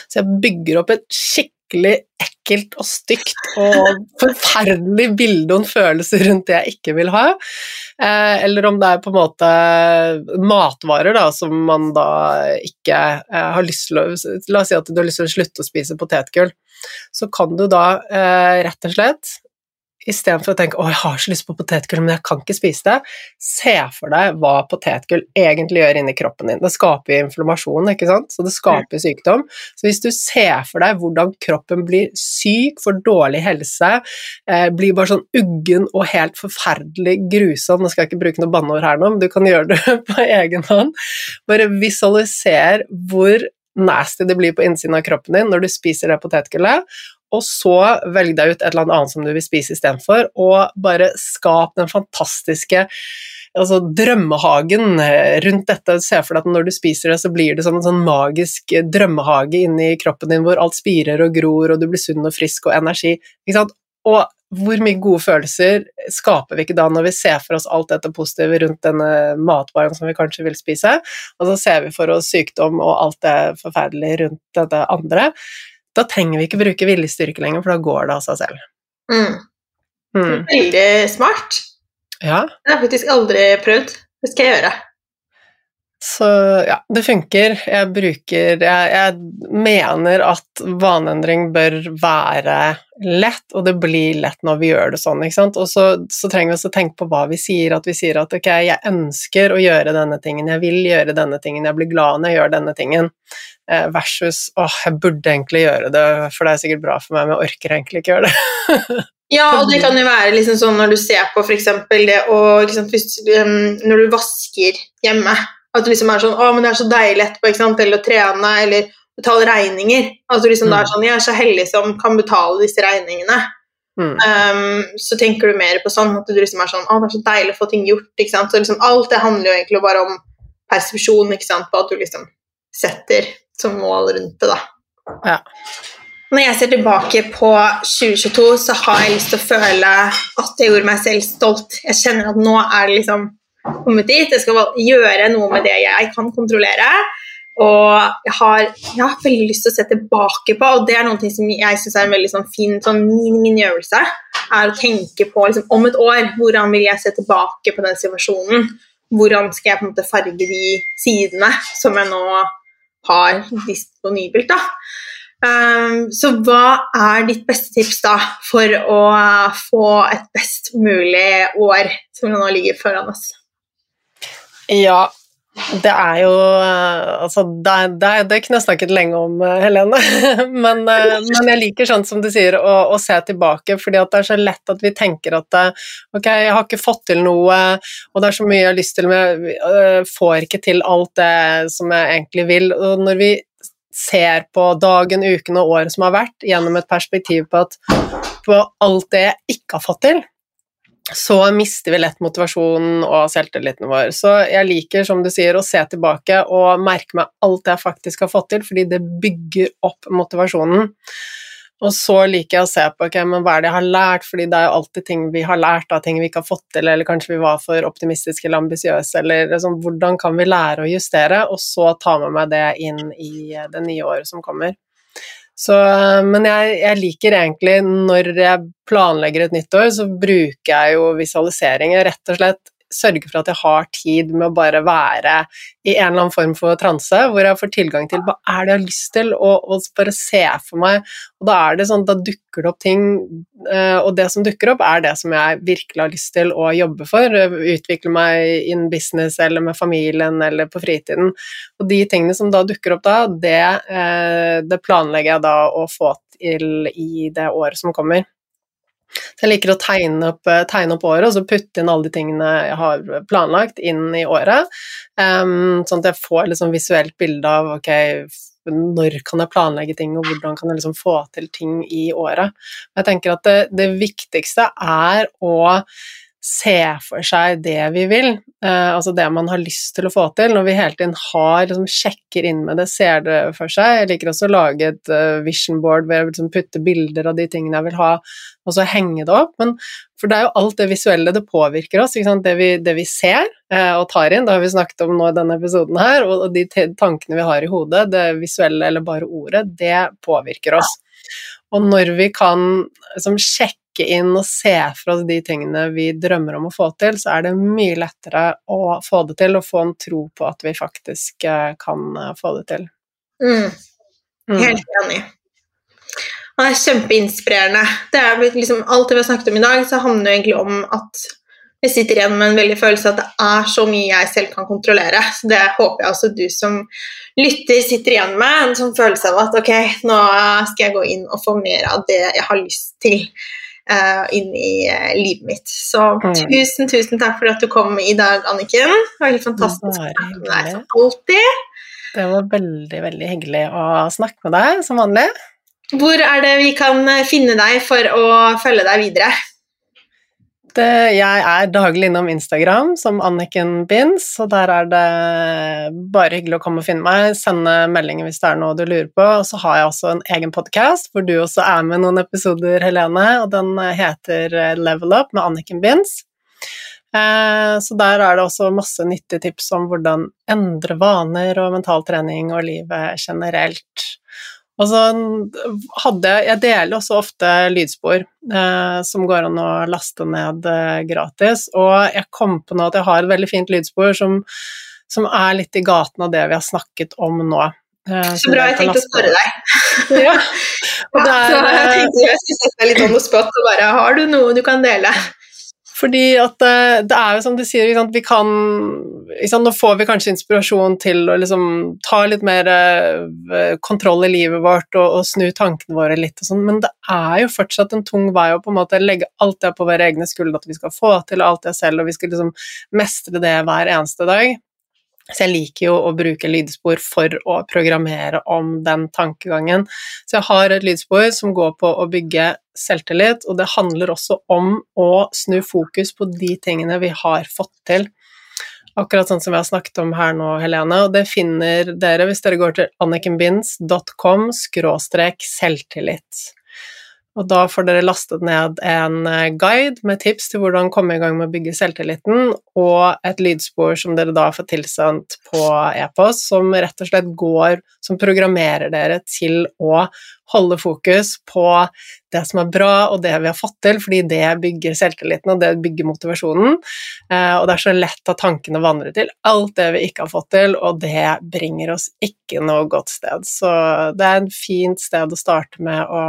Så jeg bygger opp et skikkelig ekkelt og stygt og forferdelig bilde og en følelse rundt det jeg ikke vil ha. Eh, eller om det er på en måte matvarer da, som man da ikke eh, har lyst til å La oss si at du har lyst til å slutte å spise potetgull. Så kan du da eh, rett og slett istedenfor å tenke 'å, jeg har så lyst på potetgull, men jeg kan ikke spise det', se for deg hva potetgull egentlig gjør inni kroppen din. Det skaper inflammasjon, ikke sant, så det skaper mm. sykdom. Så hvis du ser for deg hvordan kroppen blir syk, får dårlig helse, eh, blir bare sånn uggen og helt forferdelig grusom Nå skal jeg ikke bruke noe banneord her nå, men du kan gjøre det på egen hånd. Bare visualiser hvor nasty det blir på innsiden av kroppen din når du spiser det potetgullet, og så velg deg ut et eller annet som du vil spise istedenfor, og bare skap den fantastiske altså drømmehagen rundt dette. Se for deg at når du spiser det, så blir det som en sånn magisk drømmehage inni kroppen din hvor alt spirer og gror, og du blir sunn og frisk og energi. Og hvor mye gode følelser skaper vi ikke da når vi ser for oss alt dette positive rundt denne matvaren som vi kanskje vil spise, og så ser vi for oss sykdom og alt det forferdelige rundt dette andre da trenger vi ikke bruke viljestyrke lenger, for da går det av seg selv. Mm. Mm. Veldig smart. Ja. Det har jeg faktisk aldri prøvd. Det skal jeg gjøre. Så ja, det funker. Jeg bruker jeg, jeg, mener at vaneendring bør være lett, og det blir lett når vi gjør det sånn, ikke sant. Og så, så trenger vi også tenke på hva vi sier, at vi sier at ok, jeg ønsker å gjøre denne tingen, jeg vil gjøre denne tingen, jeg blir glad når jeg gjør denne tingen. Eh, versus åh, jeg burde egentlig gjøre det, for det er sikkert bra for meg, men jeg orker egentlig ikke gjøre det. ja, og det kan jo være liksom sånn når du ser på f.eks. det å um, Når du vasker hjemme, at det liksom er sånn Å, men det er så deilig etterpå, ikke sant, eller å trene, eller betale regninger. At du liksom mm. da er sånn Jeg er så heldig som kan betale disse regningene. Mm. Um, så tenker du mer på sånn at du liksom er sånn Å, det er så deilig å få ting gjort. ikke sant, så liksom Alt det handler jo egentlig bare om persepsjon, ikke sant, på at du liksom setter som mål rundt det, da. Ja. Når jeg ser tilbake på 2022, så har jeg lyst til å føle at jeg gjorde meg selv stolt. Jeg kjenner at nå er det liksom kommet dit. Jeg skal gjøre noe med det jeg kan kontrollere. Og jeg har, jeg har veldig lyst til å se tilbake på, og det er noe som jeg syns er en veldig sånn fin sånn mini-mini-øvelse. er å tenke på liksom, om et år hvordan vil jeg se tilbake på den situasjonen. Hvordan skal jeg på en måte farge de sidene som jeg nå har disponibelt. da. Um, så hva er ditt beste tips da for å få et best mulig år som nå ligger foran oss? Ja, det er jo Altså, det, det, det kunne jeg snakket lenge om, Helene. Men, eh, men, jeg liker sånn som du sier, å, å, se tilbake, fordi det er så lett at vi tenker at ok, jeg har ikke fått til noe, og det er så mye jeg har lyst til, men jeg får ikke til alt det som jeg egentlig vil. Og når vi ser på dagen, uken og året som har vært, gjennom et perspektiv på, at, på alt det jeg ikke har fått til, så mister vi lett motivasjonen og selvtilliten vår. Så jeg liker, som du sier, å se tilbake og merke meg alt jeg faktisk har fått til, fordi det bygger opp motivasjonen. Og så liker jeg å se på okay, men hva er det jeg har lært, fordi det er jo alltid ting vi har lært av ting vi ikke har fått til, eller kanskje vi var for optimistiske eller ambisiøse, eller liksom, hvordan kan vi lære å justere, og så ta med meg det inn i det nye året som kommer. Så, men jeg, jeg, liker egentlig, når jeg planlegger et nytt år, så bruker jeg jo visualiseringer rett og slett sørge for at jeg har tid med å bare være i en eller annen form for transe, hvor jeg får tilgang til hva er det jeg har lyst til, og, og bare se for meg. Og da er det sånn, da dukker det opp ting, eh, og det som dukker opp, er det som jeg virkelig har lyst til å jobbe for. Utvikle meg in business eller med familien eller på fritiden. Og de tingene som da dukker opp da, det, eh, det planlegger jeg da å få til i det året som kommer. Jeg liker å tegne opp, eh, tegne opp, året og så putte inn alle de tingene jeg har planlagt, inn i året. Um, sånn at jeg får liksom visuelt bilde av ok, når kan jeg planlegge ting, og hvordan kan jeg liksom få til ting i året. Jeg tenker at det, det viktigste er å se for seg det vi vil, eh, altså det man har lyst til å få til. Når vi hele tiden har, liksom, sjekker inn med det, ser det for seg. Jeg liker også å lage et uh, vision board hvor jeg liksom putter bilder av de tingene jeg vil ha, og så henge det opp. Men, for det er jo alt det visuelle det påvirker oss, det vi, det, vi, ser eh, og tar inn. Det har vi snakket om nå i denne episoden her, og, og de tankene vi har i hodet, det visuelle eller bare ordet, det påvirker oss. Og når vi kan liksom, sjekke trekke inn og se for oss de tingene vi drømmer om å få til, så er det mye lettere å få det til og få en tro på at vi faktisk eh, kan eh, få det til. Mm. mm. Helt enig. det er kjempeinspirerende. Det er liksom, alt vi har snakket om i dag, så handler det egentlig om at jeg sitter igjen med en veldig følelse at det er så mye jeg selv kan kontrollere. Så det håper jeg også du som lytter sitter igjen med, en sånn følelse av at ok, nå skal jeg gå inn og få mer av det jeg har lyst til uh, inn i uh, livet mitt. Så mm. tusen, tusen takk for at du kom i dag, Anniken. Det var helt fantastisk å snakke med deg som alltid. Det var veldig, veldig hyggelig å snakke med deg, som vanlig. Hvor er det vi kan finne deg for å følge deg videre? Eh, jeg er daglig innom Instagram som Anniken Binds, og der er det bare hyggelig å komme og finne meg, sende meldinger hvis det er noe du lurer på. Og så har jeg også en egen podkast hvor du også er med noen episoder, Helene, og den heter Level Up med Anniken Binds. Eh, så der er det også masse nyttige tips om hvordan endre vaner og mental trening og livet generelt. Og så hadde jeg deler også ofte lydspor eh, som går an å laste ned eh, gratis, og jeg kom på nå at jeg har et veldig fint lydspor som, som er litt i gaten av det vi har snakket om nå. Eh, så bra, jeg tenkte å spørre deg. ja. ja, der, så jeg tenkte jeg skulle sette deg litt on the spot og bare Har du noe du kan dele? Fordi at eh, det er jo som du sier, vi kan Nå får vi kanskje inspirasjon til å liksom ta litt mer eh, kontroll i livet vårt og, og snu tankene våre litt og sånn, men det er jo fortsatt en tung vei å på en måte legge alt det på våre egne skuldre at vi skal få til alt det selv, og vi skal liksom mestre det hver eneste dag. Så jeg liker jo å bruke lydspor for å programmere om den tankegangen. Så jeg har et lydspor som går på å bygge selvtillit, og det handler også om å snu fokus på de tingene vi har fått til. akkurat sånn som vi har snakket om her nå, Helene, og det finner dere hvis dere går til annikenbinds.com selvtillit. Og da får dere lastet ned en eh, guide med tips til hvordan komme i gang med å bygge selvtilliten, og et lydspor som dere da får tilsendt på e-post, som rett og slett går Som programmerer dere til å holde fokus på det som er bra, og det vi har fått til, fordi det bygger selvtilliten, og det bygger motivasjonen. Eh, og det er så lett at tankene vandrer til alt det vi ikke har fått til, og det bringer oss ikke noe godt sted. Så det er et fint sted å starte med å,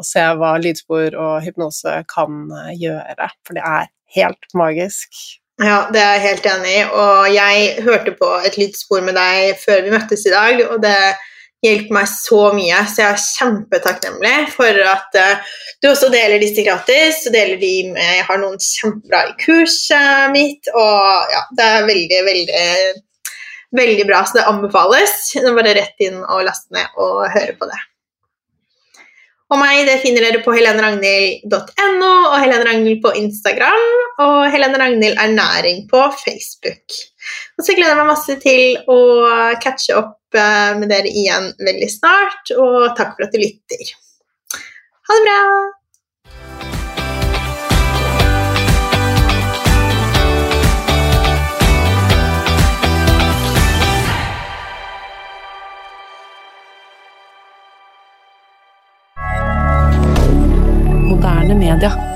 å se hva lydspor og hypnose kan eh, gjøre, for det er helt magisk. Ja, det er jeg helt enig i. Og jeg hørte på et lydspor med deg før vi møttes i dag, og det hjulpet meg så mye, så jeg er kjempetakknemlig for at uh, du også deler disse gratis. Du deler de med Jeg har noen kjempebra i kurset mitt, og ja, det er veldig, veldig veldig bra, så det anbefales. Det er bare rett inn og laste ned og høre på det. Og meg det finner dere på heleneragnhild.no og Helene Ragnhild på Instagram. Og Helene Ragnhild Ernæring på Facebook. Og så gleder jeg meg masse til å catche opp med dere igjen veldig snart, og takk for at du lytter. Ha det bra! moderne media.